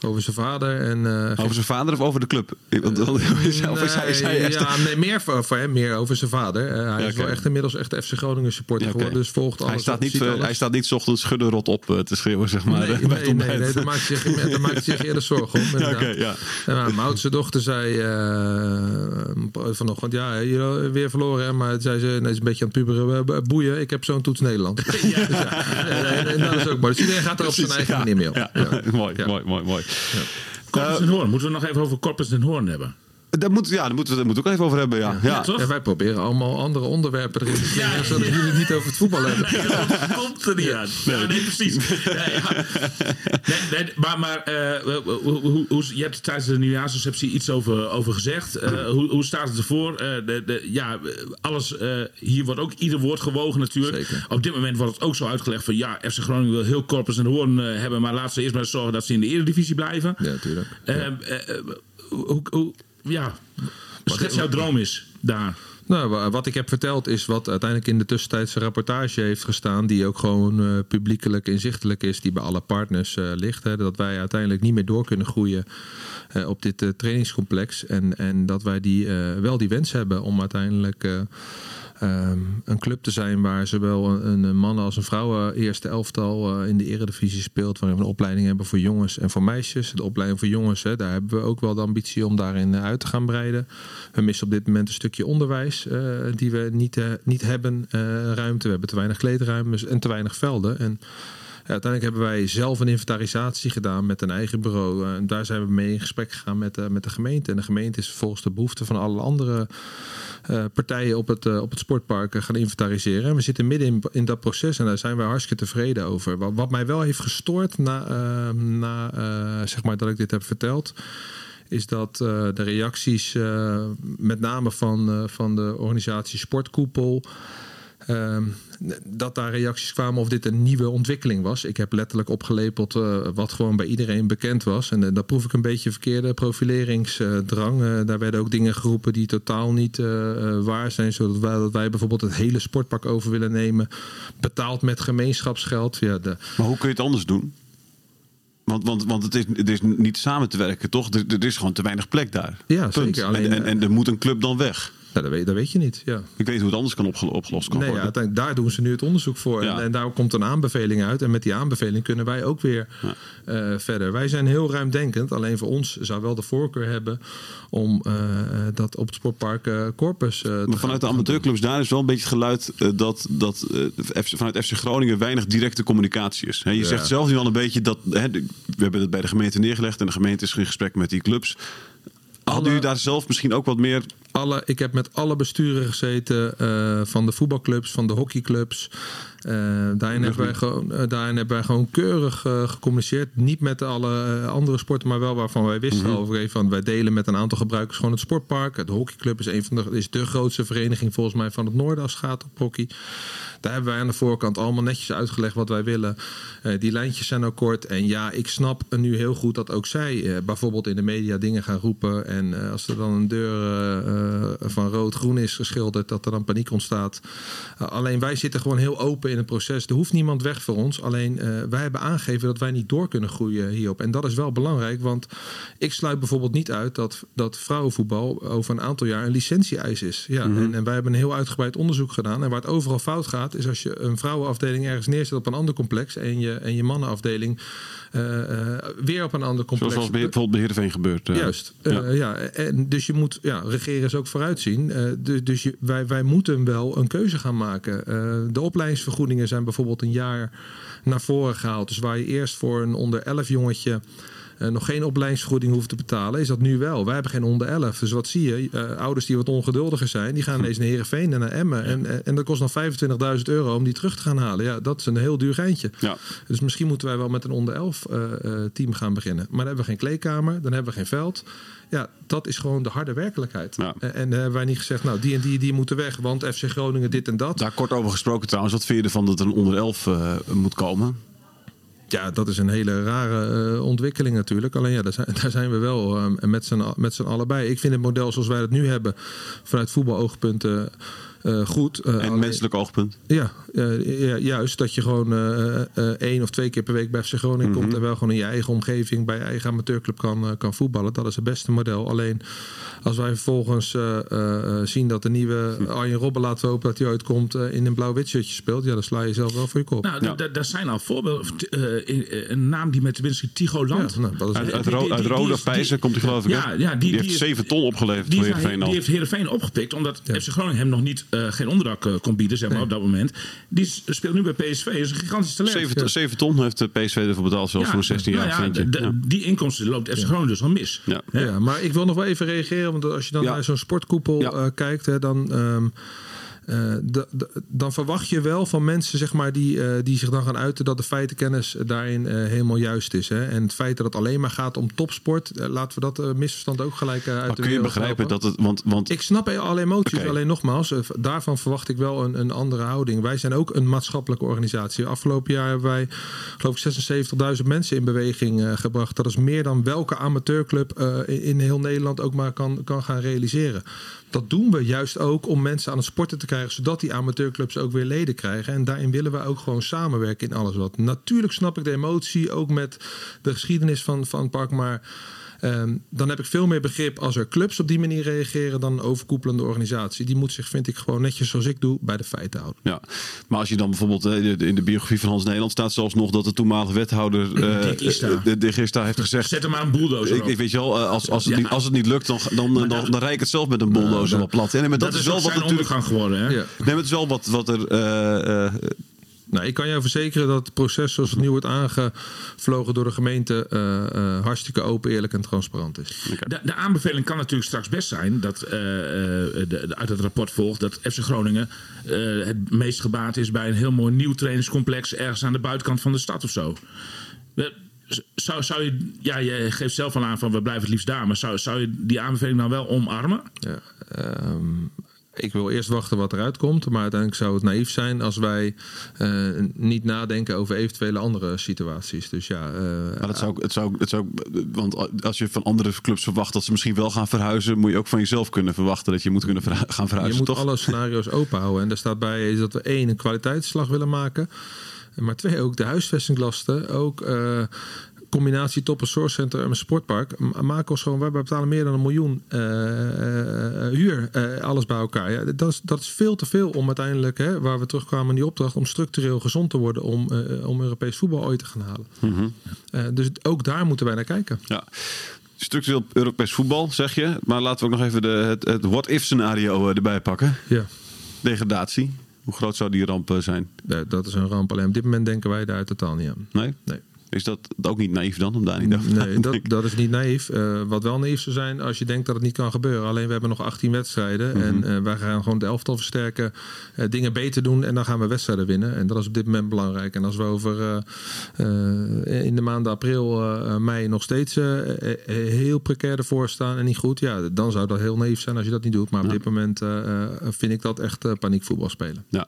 over zijn vader. En, eh, Over zijn vader of over de club? Want, hij- echt- ja, nee, meer voor, voor hem, meer over zijn vader. Eh, hij Ja, is wel echt inmiddels echt FC Groningen supporter Ja, geworden. Dus volgt alles. hij, staat niet, eh, alles. hij staat niet ochtends schudden rot op eh, te schreeuwen, zeg maar. Nee, eh, nee, nee, ontbijt. nee, daar maakt hij zich, daar maakt zich eerder zorgen om. Ja, ja. En nou, mijn oudste dochter zei eh, vanochtend, ja, weer verloren. Hè? Maar zei ze, nee, is een beetje aan het puberen. eh, Boeien, ik heb zo'n toets Nederland. Dus ja, en, en dat is ook mooi. Dus iedereen gaat er op zijn eigen manier mee mooi, mooi, mooi, mooi. Corpus en Hoorn. Moeten we nog even over Corpus en Hoorn hebben? Daar moet, ja, daar moeten we het moeten we ook even over hebben, ja. ja. wij proberen allemaal andere onderwerpen erin te slingeren, zodat jullie het niet over het voetbal hebben. dat komt er niet aan. Nee, precies. Nee, nee, maar maar eh, hoe, hoe, hoe, je hebt tijdens de nieuwjaarsreceptie iets over, over gezegd. Eh, hoe, hoe staat het ervoor? Eh, de, de, ja, alles, eh, hier wordt ook ieder woord gewogen natuurlijk. Zeker. Op dit moment wordt het ook zo uitgelegd van... ja, FC Groningen wil heel Corpus en Hoorn hebben... maar laten ze eerst maar zorgen dat ze in de eredivisie blijven. Ja, natuurlijk. Eh, eh, eh, hoe, hoe, ja, schets jouw droom is daar. Nou, wa- wat ik heb verteld is wat uiteindelijk in de tussentijdse rapportage heeft gestaan. Die ook gewoon eh, publiekelijk inzichtelijk is. Die bij alle partners eh, ligt. Hè, dat wij uiteindelijk niet meer door kunnen groeien eh, op dit trainingscomplex. En, en dat wij die, wel die wens hebben om uiteindelijk... eh, ehm, een club te zijn waar zowel een, een mannen als een vrouwen eerste elftal eh, in de eredivisie speelt. Waarin we een opleiding hebben voor jongens en voor meisjes. De opleiding voor jongens, hè, daar hebben we ook wel de ambitie om daarin eh, uit te gaan breiden. We missen op dit moment een stukje onderwijs eh, die we niet, niet hebben. ruimte, we hebben te weinig kleedruimtes en te weinig velden. En uiteindelijk hebben wij zelf een inventarisatie gedaan met een eigen bureau. Eh, En daar zijn we mee in gesprek gegaan met, eh, met de gemeente. En de gemeente is volgens de behoeften van alle andere eh, partijen op het, op het sportpark gaan inventariseren. En we zitten midden in, in dat proces en daar zijn wij hartstikke tevreden over. Wat, mij wel heeft gestoord na, eh, na zeg maar dat ik dit heb verteld is dat de reacties, met name van, van de organisatie Sportkoepel, ehm, dat daar reacties kwamen of dit een nieuwe ontwikkeling was. Ik heb letterlijk opgelepeld eh, wat gewoon bij iedereen bekend was. En uh, daar proef ik een beetje verkeerde profileringsdrang. Uh, daar werden ook dingen geroepen die totaal niet waar zijn. Zodat wij, dat wij bijvoorbeeld het hele sportpak over willen nemen. Betaald met gemeenschapsgeld. Ja, de... Maar hoe kun je het anders doen? Want, want, want het, is, het is niet samen te werken, toch? Er, er is gewoon te weinig plek daar. Ja, Punt. zeker. Alleen, en, en, en er moet een club dan weg. Nou, dat, weet, dat weet je niet. Ja. Ik weet hoe het anders kan opgel opgelost kan nee, worden. Ja, daar doen ze nu het onderzoek voor. Ja. En, en, daar komt een aanbeveling uit. En met die aanbeveling kunnen wij ook weer ja. uh, verder. Wij zijn heel ruimdenkend. Alleen voor ons zou wel de voorkeur hebben om uh, dat op het sportpark uh, Corpus maar vanuit gaan, de amateurclubs daar is wel een beetje het geluid dat, dat vanuit FC Groningen weinig directe communicatie is. He, je ja. zegt zelf nu al een beetje dat. He, we hebben het bij de gemeente neergelegd en de gemeente is in gesprek met die clubs. Hadden u daar zelf misschien ook wat meer alle, ik heb met alle besturen gezeten uh, van de voetbalclubs, van de hockeyclubs. Uh, daarin, hebben wij gewoon, uh, daarin hebben wij gewoon keurig gecommuniceerd. Niet met alle andere sporten, maar wel waarvan wij wisten mm -hmm. over van wij delen met een aantal gebruikers gewoon het sportpark. De hockeyclub is een van de, is de grootste vereniging volgens mij van het noorden als het gaat op hockey. Daar hebben wij aan de voorkant allemaal netjes uitgelegd wat wij willen. Die lijntjes zijn ook kort. En ja, ik snap nu heel goed dat ook zij bijvoorbeeld in de media dingen gaan roepen. En als er dan een deur van rood-groen is geschilderd, dat er dan paniek ontstaat. alleen wij zitten gewoon heel open in het proces. Er hoeft niemand weg voor ons. Alleen wij hebben aangegeven dat wij niet door kunnen groeien hierop. En dat is wel belangrijk, want ik sluit bijvoorbeeld niet uit dat, dat vrouwenvoetbal over een aantal jaar een licentie-eis is. Ja, mm -hmm. en, en wij hebben een heel uitgebreid onderzoek gedaan. En waar het overal fout gaat, is als je een vrouwenafdeling ergens neerzet op een ander complex en je, en je mannenafdeling uh, uh, weer op een ander complex. Zoals bijvoorbeeld bij Heerenveen gebeurt. Uh, Juist. Ja. ja. En dus je moet, ja, regeren is ook vooruitzien. dus dus je, wij, wij moeten wel een keuze gaan maken. de opleidingsvergoedingen zijn bijvoorbeeld een jaar naar voren gehaald. Dus waar je eerst voor een onder 11 jongetje uh, nog geen opleidingsvergoeding hoeft te betalen, is dat nu wel. Wij hebben geen onder 11. Dus wat zie je? Uh, ouders die wat ongeduldiger zijn, die gaan ineens naar Heerenveen en naar Emmen. En, en, en dat kost dan 25.000 euro om die terug te gaan halen. Ja, dat is een heel duur geintje. Ja. Dus misschien moeten wij wel met een onder 11 uh, team gaan beginnen. Maar dan hebben we geen kleedkamer, dan hebben we geen veld. Ja, dat is gewoon de harde werkelijkheid. Ja. En, en hebben wij niet gezegd, nou, die en die, die moeten weg, want FC Groningen dit en dat. Daar kort over gesproken trouwens. Wat vind je ervan dat er een onder 11 moet komen? Ja, dat is een hele rare uh, ontwikkeling natuurlijk. Alleen ja, daar zijn, we wel uh, met z'n allebei. Ik vind het model zoals wij het nu hebben, vanuit voetbaloogpunten. Uh, goed. en alleen, menselijk oogpunt. Ja, ja, juist. Dat je gewoon één of twee keer per week bij FC Groningen mm -hmm. komt. En wel gewoon in je eigen omgeving bij je eigen amateurclub kan, kan voetballen. Dat is het beste model. Alleen als wij vervolgens zien dat de nieuwe Arjen Robben laten hopen dat hij uitkomt in een blauw-wit shirtje speelt. Ja, dan sla je zelf wel voor je kop. Nou, ja. daar zijn al voorbeelden. een naam die met tenminste Tigo Land. Ja, nou, uit, uit, die, uit Rode Pijzen komt hij geloof ik. Ja, ja, die, die, heeft 7 ton opgeleverd die, Die heeft Heerenveen opgepikt omdat ja. FC Groningen hem nog niet uh, geen onderdak uh, kon bieden zeg maar, nee. op dat moment. Die speelt nu bij PSV. Dat is een gigantisch talent. 7, 7 ton heeft de PSV ervoor betaald zelfs voor een 16 jaar nou ja, de, Die inkomsten loopt FC Groningen dus al mis. Ja. Ja, maar ik wil nog wel even reageren. Want als je dan naar zo'n sportkoepel uh, kijkt, hè, dan... Um, de, dan verwacht je wel van mensen zeg maar, die, uh, die zich dan gaan uiten dat de feitenkennis daarin uh, helemaal juist is. Hè? En het feit dat het alleen maar gaat om topsport, laten we dat misverstand ook gelijk uit maar de kun je begrijpen dat het. Want, want... Ik snap alle emoties, okay. alleen nogmaals, daarvan verwacht ik wel een, een, andere houding. Wij zijn ook een maatschappelijke organisatie. Afgelopen jaar hebben wij, geloof ik, 76.000 mensen in beweging gebracht. Dat is meer dan welke amateurclub in, in heel Nederland ook maar kan, kan gaan realiseren. Dat doen we juist ook om mensen aan het sporten te krijgen, zodat die amateurclubs ook weer leden krijgen. En daarin willen we ook gewoon samenwerken in alles wat. Natuurlijk snap ik de emotie, ook met de geschiedenis van, van het park, maar Ehm, dan heb ik veel meer begrip als er clubs op die manier reageren dan een overkoepelende organisatie. Die moet zich, vind ik, gewoon netjes zoals ik doe, bij de feiten houden. Ja, maar als je dan bijvoorbeeld eh, in de biografie van Hans Nederland staat zelfs nog dat de toenmalige wethouder eh, eh, de Dick Ista heeft gezegd. Zet er maar een bulldozer Ik, weet je wel, eh, als, als, het Ja. niet, als het niet lukt, dan, dan, dan, dan, dan rijd ik het zelf met een bulldozer wel plat. Ja, nee, maar dat, dat, is wel wat natuurlijk. ondergang geworden. Hè? Ja. Nee, maar het is wel wat, wat er. eh, eh, Nou, ik kan jou verzekeren dat het proces zoals het nu wordt aangevlogen door de gemeente eh, eh, hartstikke open, eerlijk en transparant is. De, de aanbeveling kan natuurlijk straks best zijn dat eh, eh, de, de- uit het rapport volgt dat FC Groningen eh, het meest gebaat is bij een heel mooi nieuw trainingscomplex ergens aan de buitenkant van de stad of zo. Zou, zou je, ja, je geeft zelf al aan van we blijven het liefst daar, maar zou, zou je die aanbeveling dan wel omarmen? Ja, ehm, ik wil eerst wachten wat eruit komt. Maar uiteindelijk zou het naïef zijn als wij eh, niet nadenken over eventuele andere situaties. Dus ja, eh, maar dat zou, het zou, het zou, want als je van andere clubs verwacht dat ze misschien wel gaan verhuizen, moet je ook van jezelf kunnen verwachten dat je moet kunnen verhu- gaan je verhuizen. moet toch? alle scenario's open houden. En daar staat bij is dat we één, een kwaliteitsslag willen maken. Maar twee, ook de huisvestinglasten. Ook eh, combinatie top- en zorgcentrum en een sportpark. Maak ons gewoon, wij betalen meer dan een miljoen eh, huur. alles bij elkaar. Ja, dat, is, dat is veel te veel om uiteindelijk, hè, waar we terugkwamen in die opdracht, om structureel gezond te worden. Om, om Europees voetbal ooit te gaan halen. Mhm. Dus ook daar moeten wij naar kijken. Ja. Structureel Europees voetbal, zeg je. Maar laten we ook nog even de, het, het what-if scenario erbij pakken. Ja. Degradatie. Hoe groot zou die ramp eh, zijn? Ja, dat is een ramp. Alleen op dit moment denken wij daar totaal niet aan. Nee? Nee. Is dat ook niet naïef dan, om daar niet over te Nee, dat, dat is niet naïef. Eh, wat wel naïef zou zijn als je denkt dat het niet kan gebeuren. Alleen we hebben nog 18 wedstrijden. Mhm. En eh, wij gaan gewoon de elftal versterken. eh, dingen beter doen. En dan gaan we wedstrijden winnen. En dat is op dit moment belangrijk. En als we over in de maanden april, mei nog steeds heel precair ervoor staan. En niet goed. Ja, dan zou dat heel naïef zijn als je dat niet doet. Maar op dit moment vind ik dat echt paniekvoetbal spelen. Ja.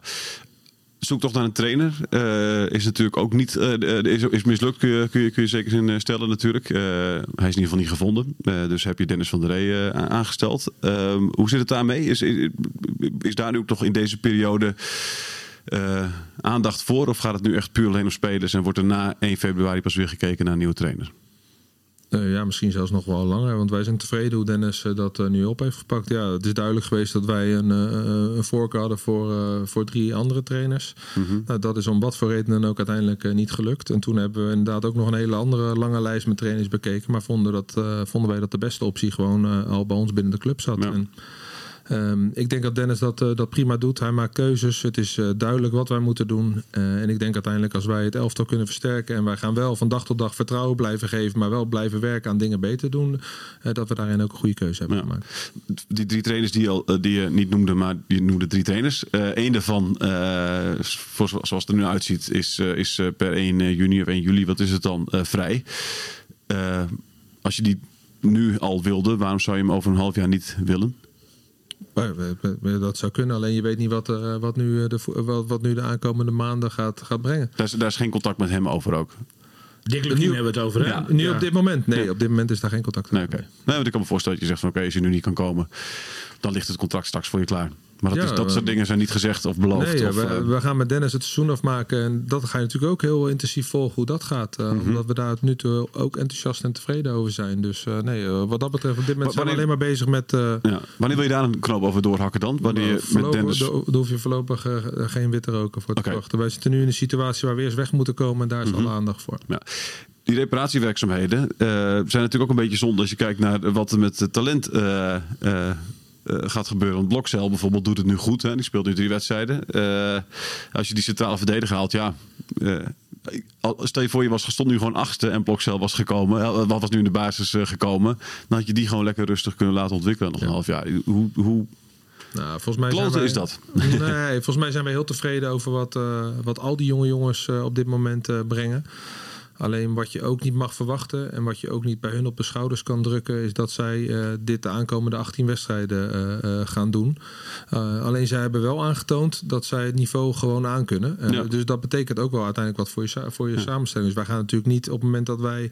Zoek toch naar een trainer. Eh, is natuurlijk ook niet. eh, is, is mislukt, kun je, kun je, kun zeker in eh, stellen, natuurlijk. Hij is in ieder geval niet gevonden. Dus heb je Dennis van der Rey aangesteld. Ehm, hoe zit het daarmee? Is, is, is daar nu ook toch in deze periode aandacht voor? Of gaat het nu echt puur alleen om spelers en wordt er na 1 februari pas weer gekeken naar een nieuwe trainer? Eh, ja, misschien zelfs nog wel langer. Want wij zijn tevreden hoe Dennis eh, dat eh, nu op heeft gepakt. Ja, het is duidelijk geweest dat wij een, een voorkeur hadden voor, voor drie andere trainers. nou, dat is om wat voor reden dan ook uiteindelijk niet gelukt. En toen hebben we inderdaad ook nog een hele andere lange lijst met trainers bekeken. Maar vonden, dat, vonden wij dat de beste optie gewoon al bij ons binnen de club zat. Ja. En, Ehm, ik denk dat Dennis dat, eh, dat prima doet. Hij maakt keuzes. Het is eh, duidelijk wat wij moeten doen. Eh, en ik denk uiteindelijk als wij het elftal kunnen versterken. en wij gaan wel van dag tot dag vertrouwen blijven geven. maar wel blijven werken aan dingen beter doen. dat we daarin ook een goede keuze hebben Ja. gemaakt. Die drie trainers die, je al, die je niet noemde, maar je noemde drie trainers. Eén daarvan, voor, zoals het er nu uitziet, is, is per 1 juni of 1 juli, wat is het dan, vrij. Als je die nu al wilde, waarom zou je hem over een half jaar niet willen? Maar we- we- we- dat zou kunnen. Alleen je weet niet wat, eh, wat, nu, eh, de, wat, wat nu de aankomende maanden gaat, gaat brengen. Daar is, daar is geen contact met hem over ook. Dick Lukien hebben we het over, hè? Ja, Nu Ja. op dit moment? Nee, op dit moment is daar geen contact. Nee, oké. Nee, want ik kan me voorstellen dat je zegt van oké, als je nu niet kan komen, dan ligt het contract straks voor je klaar. Maar dat, Ja, is, dat soort dingen zijn niet gezegd of beloofd. Nee, ja, of, we, eh, we gaan met Dennis het seizoen afmaken. En dat ga je natuurlijk ook heel intensief volgen hoe dat gaat. eh, Mhm. Omdat we daar nu toe ook enthousiast en tevreden over zijn. Dus eh, nee, wat dat betreft, op dit moment zijn we alleen maar bezig met... ja. Wanneer wil je daar een knoop over doorhakken dan? Wanneer je met Dennis... Daar hoef je voorlopig geen witte roken voor te Oké. verwachten. Wij zitten nu in een situatie waar we eerst weg moeten komen. En daar is Mhm. alle aandacht voor. Ja. Die reparatiewerkzaamheden zijn natuurlijk ook een beetje zonde als je kijkt naar wat er met talent eh, eh, gaat gebeuren. Want Blokcel bijvoorbeeld doet het nu goed. Hè? Die speelt nu drie wedstrijden. Eh, als je die centrale verdediger haalt, ja. eh, stel je voor, je was stond nu gewoon achtste en Blokcel was gekomen. Wat was nu in de basis gekomen. Dan had je die gewoon lekker rustig kunnen laten ontwikkelen nog een half jaar. Hoe, hoe Nou, volgens mij zijn kloten wij- is dat? Nee, volgens mij zijn wij heel tevreden over wat, wat al die jonge jongens op dit moment brengen. Alleen wat je ook niet mag verwachten en wat je ook niet bij hun op de schouders kan drukken, is dat zij eh, dit de aankomende 18 wedstrijden eh, eh, gaan doen. Alleen zij hebben wel aangetoond dat zij het niveau gewoon aankunnen. Eh, Ja. Dus dat betekent ook wel uiteindelijk wat voor je, voor je samenstelling. Dus wij gaan natuurlijk niet op het moment dat wij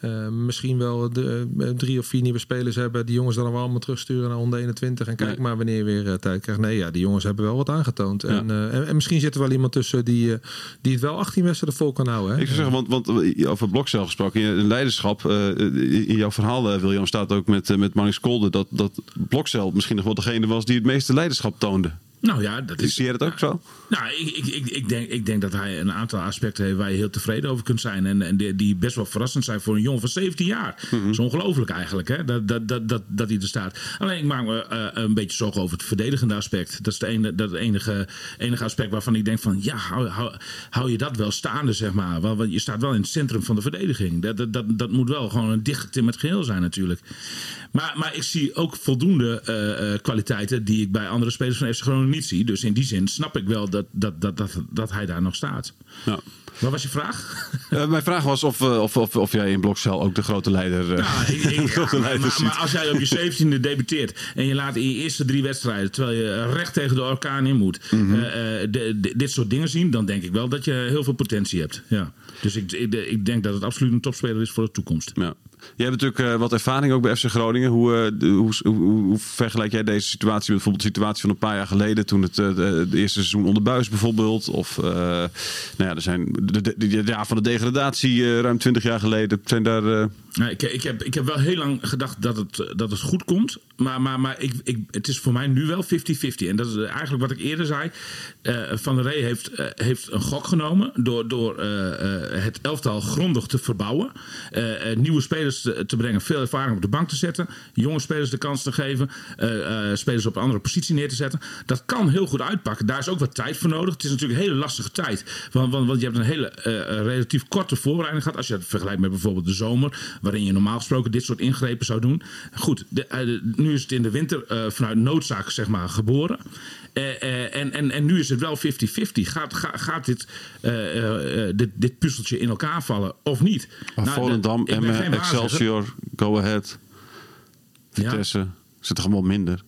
eh, misschien wel de, eh, drie of vier nieuwe spelers hebben. Die jongens dan allemaal terugsturen naar onder 21. En kijk Nee. maar wanneer je weer eh, tijd krijgt. Nee, ja, die jongens hebben wel wat aangetoond. Ja. En, en, en misschien zit er wel iemand tussen die, die het wel 18 wedstrijden vol kan houden. Hè? Ik zou zeggen, want, want over blokcel gesproken, in leiderschap, in jouw verhaal, William, staat ook met, met Marnix Kolde dat, dat blokcel misschien nog wel degene was die het meeste leiderschap toonde. Nou ja, dat is... Zie jij dat ook zo? Nou, ik, ik, ik, ik, denk, ik denk dat hij een aantal aspecten heeft waar je heel tevreden over kunt zijn. En, en die, die best wel verrassend zijn voor een jongen van 17 jaar. Mhm. Dat is ongelooflijk eigenlijk, hè? Dat, dat, dat, dat, dat hij er staat. Alleen ik maak me eh, een beetje zorgen over het verdedigende aspect. Dat is de ene, dat enige, enige aspect waarvan ik denk van... ja, hou, hou, hou je dat wel staande, zeg maar. Want want je staat wel in het centrum van de verdediging. Dat, dat, dat, dat moet wel gewoon een dichtgetimmerd geheel zijn natuurlijk. Maar, maar ik zie ook voldoende eh, eh, kwaliteiten die ik bij andere spelers van FC Groningen Dus in die zin snap ik wel dat, dat, dat, dat, dat hij daar nog staat. Ja. Wat was je vraag? Eh, mijn vraag was of, eh, of, of, of jij in blokcel ook de grote leider... eh, Nou, ik- ik- de grote ja, leider maar, ziet. maar als jij op je 17e debuteert en je laat in je eerste drie wedstrijden, terwijl je recht tegen de orkaan in moet, Mhm. de- de- dit soort dingen zien, dan denk ik wel dat je heel veel potentie hebt. Ja. Dus ik, ik, ik denk dat het absoluut een topspeler is voor de toekomst. Ja. Jij hebt natuurlijk eh, wat ervaring ook bij FC Groningen. Hoe, de- hoe, hoe, vergelijk jij deze situatie met bijvoorbeeld de situatie van een paar jaar geleden... toen het eh, eerste seizoen onder buis bijvoorbeeld? Of, nou ja, er zijn de, de, van de degradatie ruim 20 jaar geleden. Zijn daar... ik, ik, heb, ik heb wel heel lang gedacht dat het, dat het goed komt. Maar, maar, maar ik, ik, het is voor mij nu wel 50-50. En dat is eigenlijk wat ik eerder zei. Van der Rey heeft, heeft een gok genomen door, door het elftal grondig te verbouwen. Nieuwe spelers te, brengen, veel ervaring op de bank te zetten. Jonge spelers de kans te geven. eh, eh, spelers op een andere positie neer te zetten. Dat kan heel goed uitpakken. Daar is ook wat tijd voor nodig. Het is natuurlijk een hele lastige tijd. Want, je hebt een hele eh, relatief korte voorbereiding gehad. Als je het vergelijkt met bijvoorbeeld de zomer. Waarin je normaal gesproken dit soort ingrepen zou doen. Goed, de, nu is het in de winter vanuit noodzaak zeg maar geboren. Eh, eh, en, en, en nu is het wel 50-50. Gaat, ga- gaat dit, eh, dit, dit puzzeltje in elkaar vallen of niet? Nou, Volendam, waarzegger. Excelsior, Go Ahead, Ja. Vitesse. Zit er allemaal minder.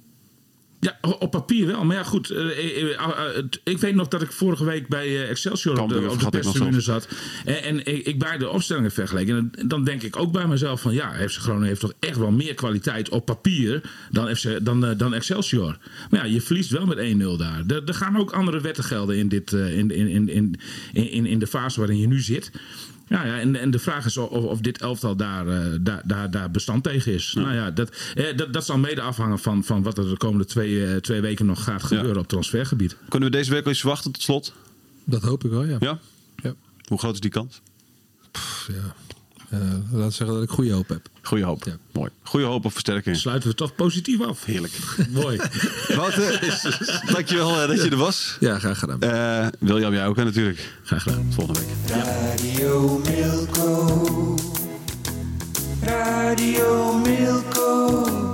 Ja, op papier wel. Maar ja, goed. eh, eh, eh, eh, het- ik weet nog dat ik vorige week bij Excelsior op de, op de perstribune zat. En, en ik, ik bij de opstellingen vergeleken. En dan denk ik ook bij mezelf van... Ja, FC Groningen heeft toch echt wel meer kwaliteit op papier dan, FC, dan, dan Excelsior. Maar ja, je verliest wel met 1-0 daar. Er, er gaan ook andere wetten gelden in, dit, in, in, in, in, in, in de fase waarin je nu zit. Ja, ja en, en de vraag is of, of dit elftal daar, eh, daar, daar, daar bestand tegen is. Nou ja, dat, eh, dat, dat zal mede afhangen van, van wat er de komende twee, eh, twee weken nog gaat gebeuren op transfergebied. Kunnen we deze week al iets verwachten tot slot? Dat hoop ik wel, ja. Ja? Ja. Hoe groot is die kans? Pff, ja. Eh, laat zeggen dat ik goede hoop heb. Goeie hoop. Ja. Mooi. Goeie hoop op versterking. Sluiten we toch positief af. Heerlijk. Mooi. Wouter, dankjewel eh, dat je er was. Ja, graag gedaan. Eh William, jij ook hè, natuurlijk. Graag gedaan. Volgende week. Radio Milko. Radio Milko.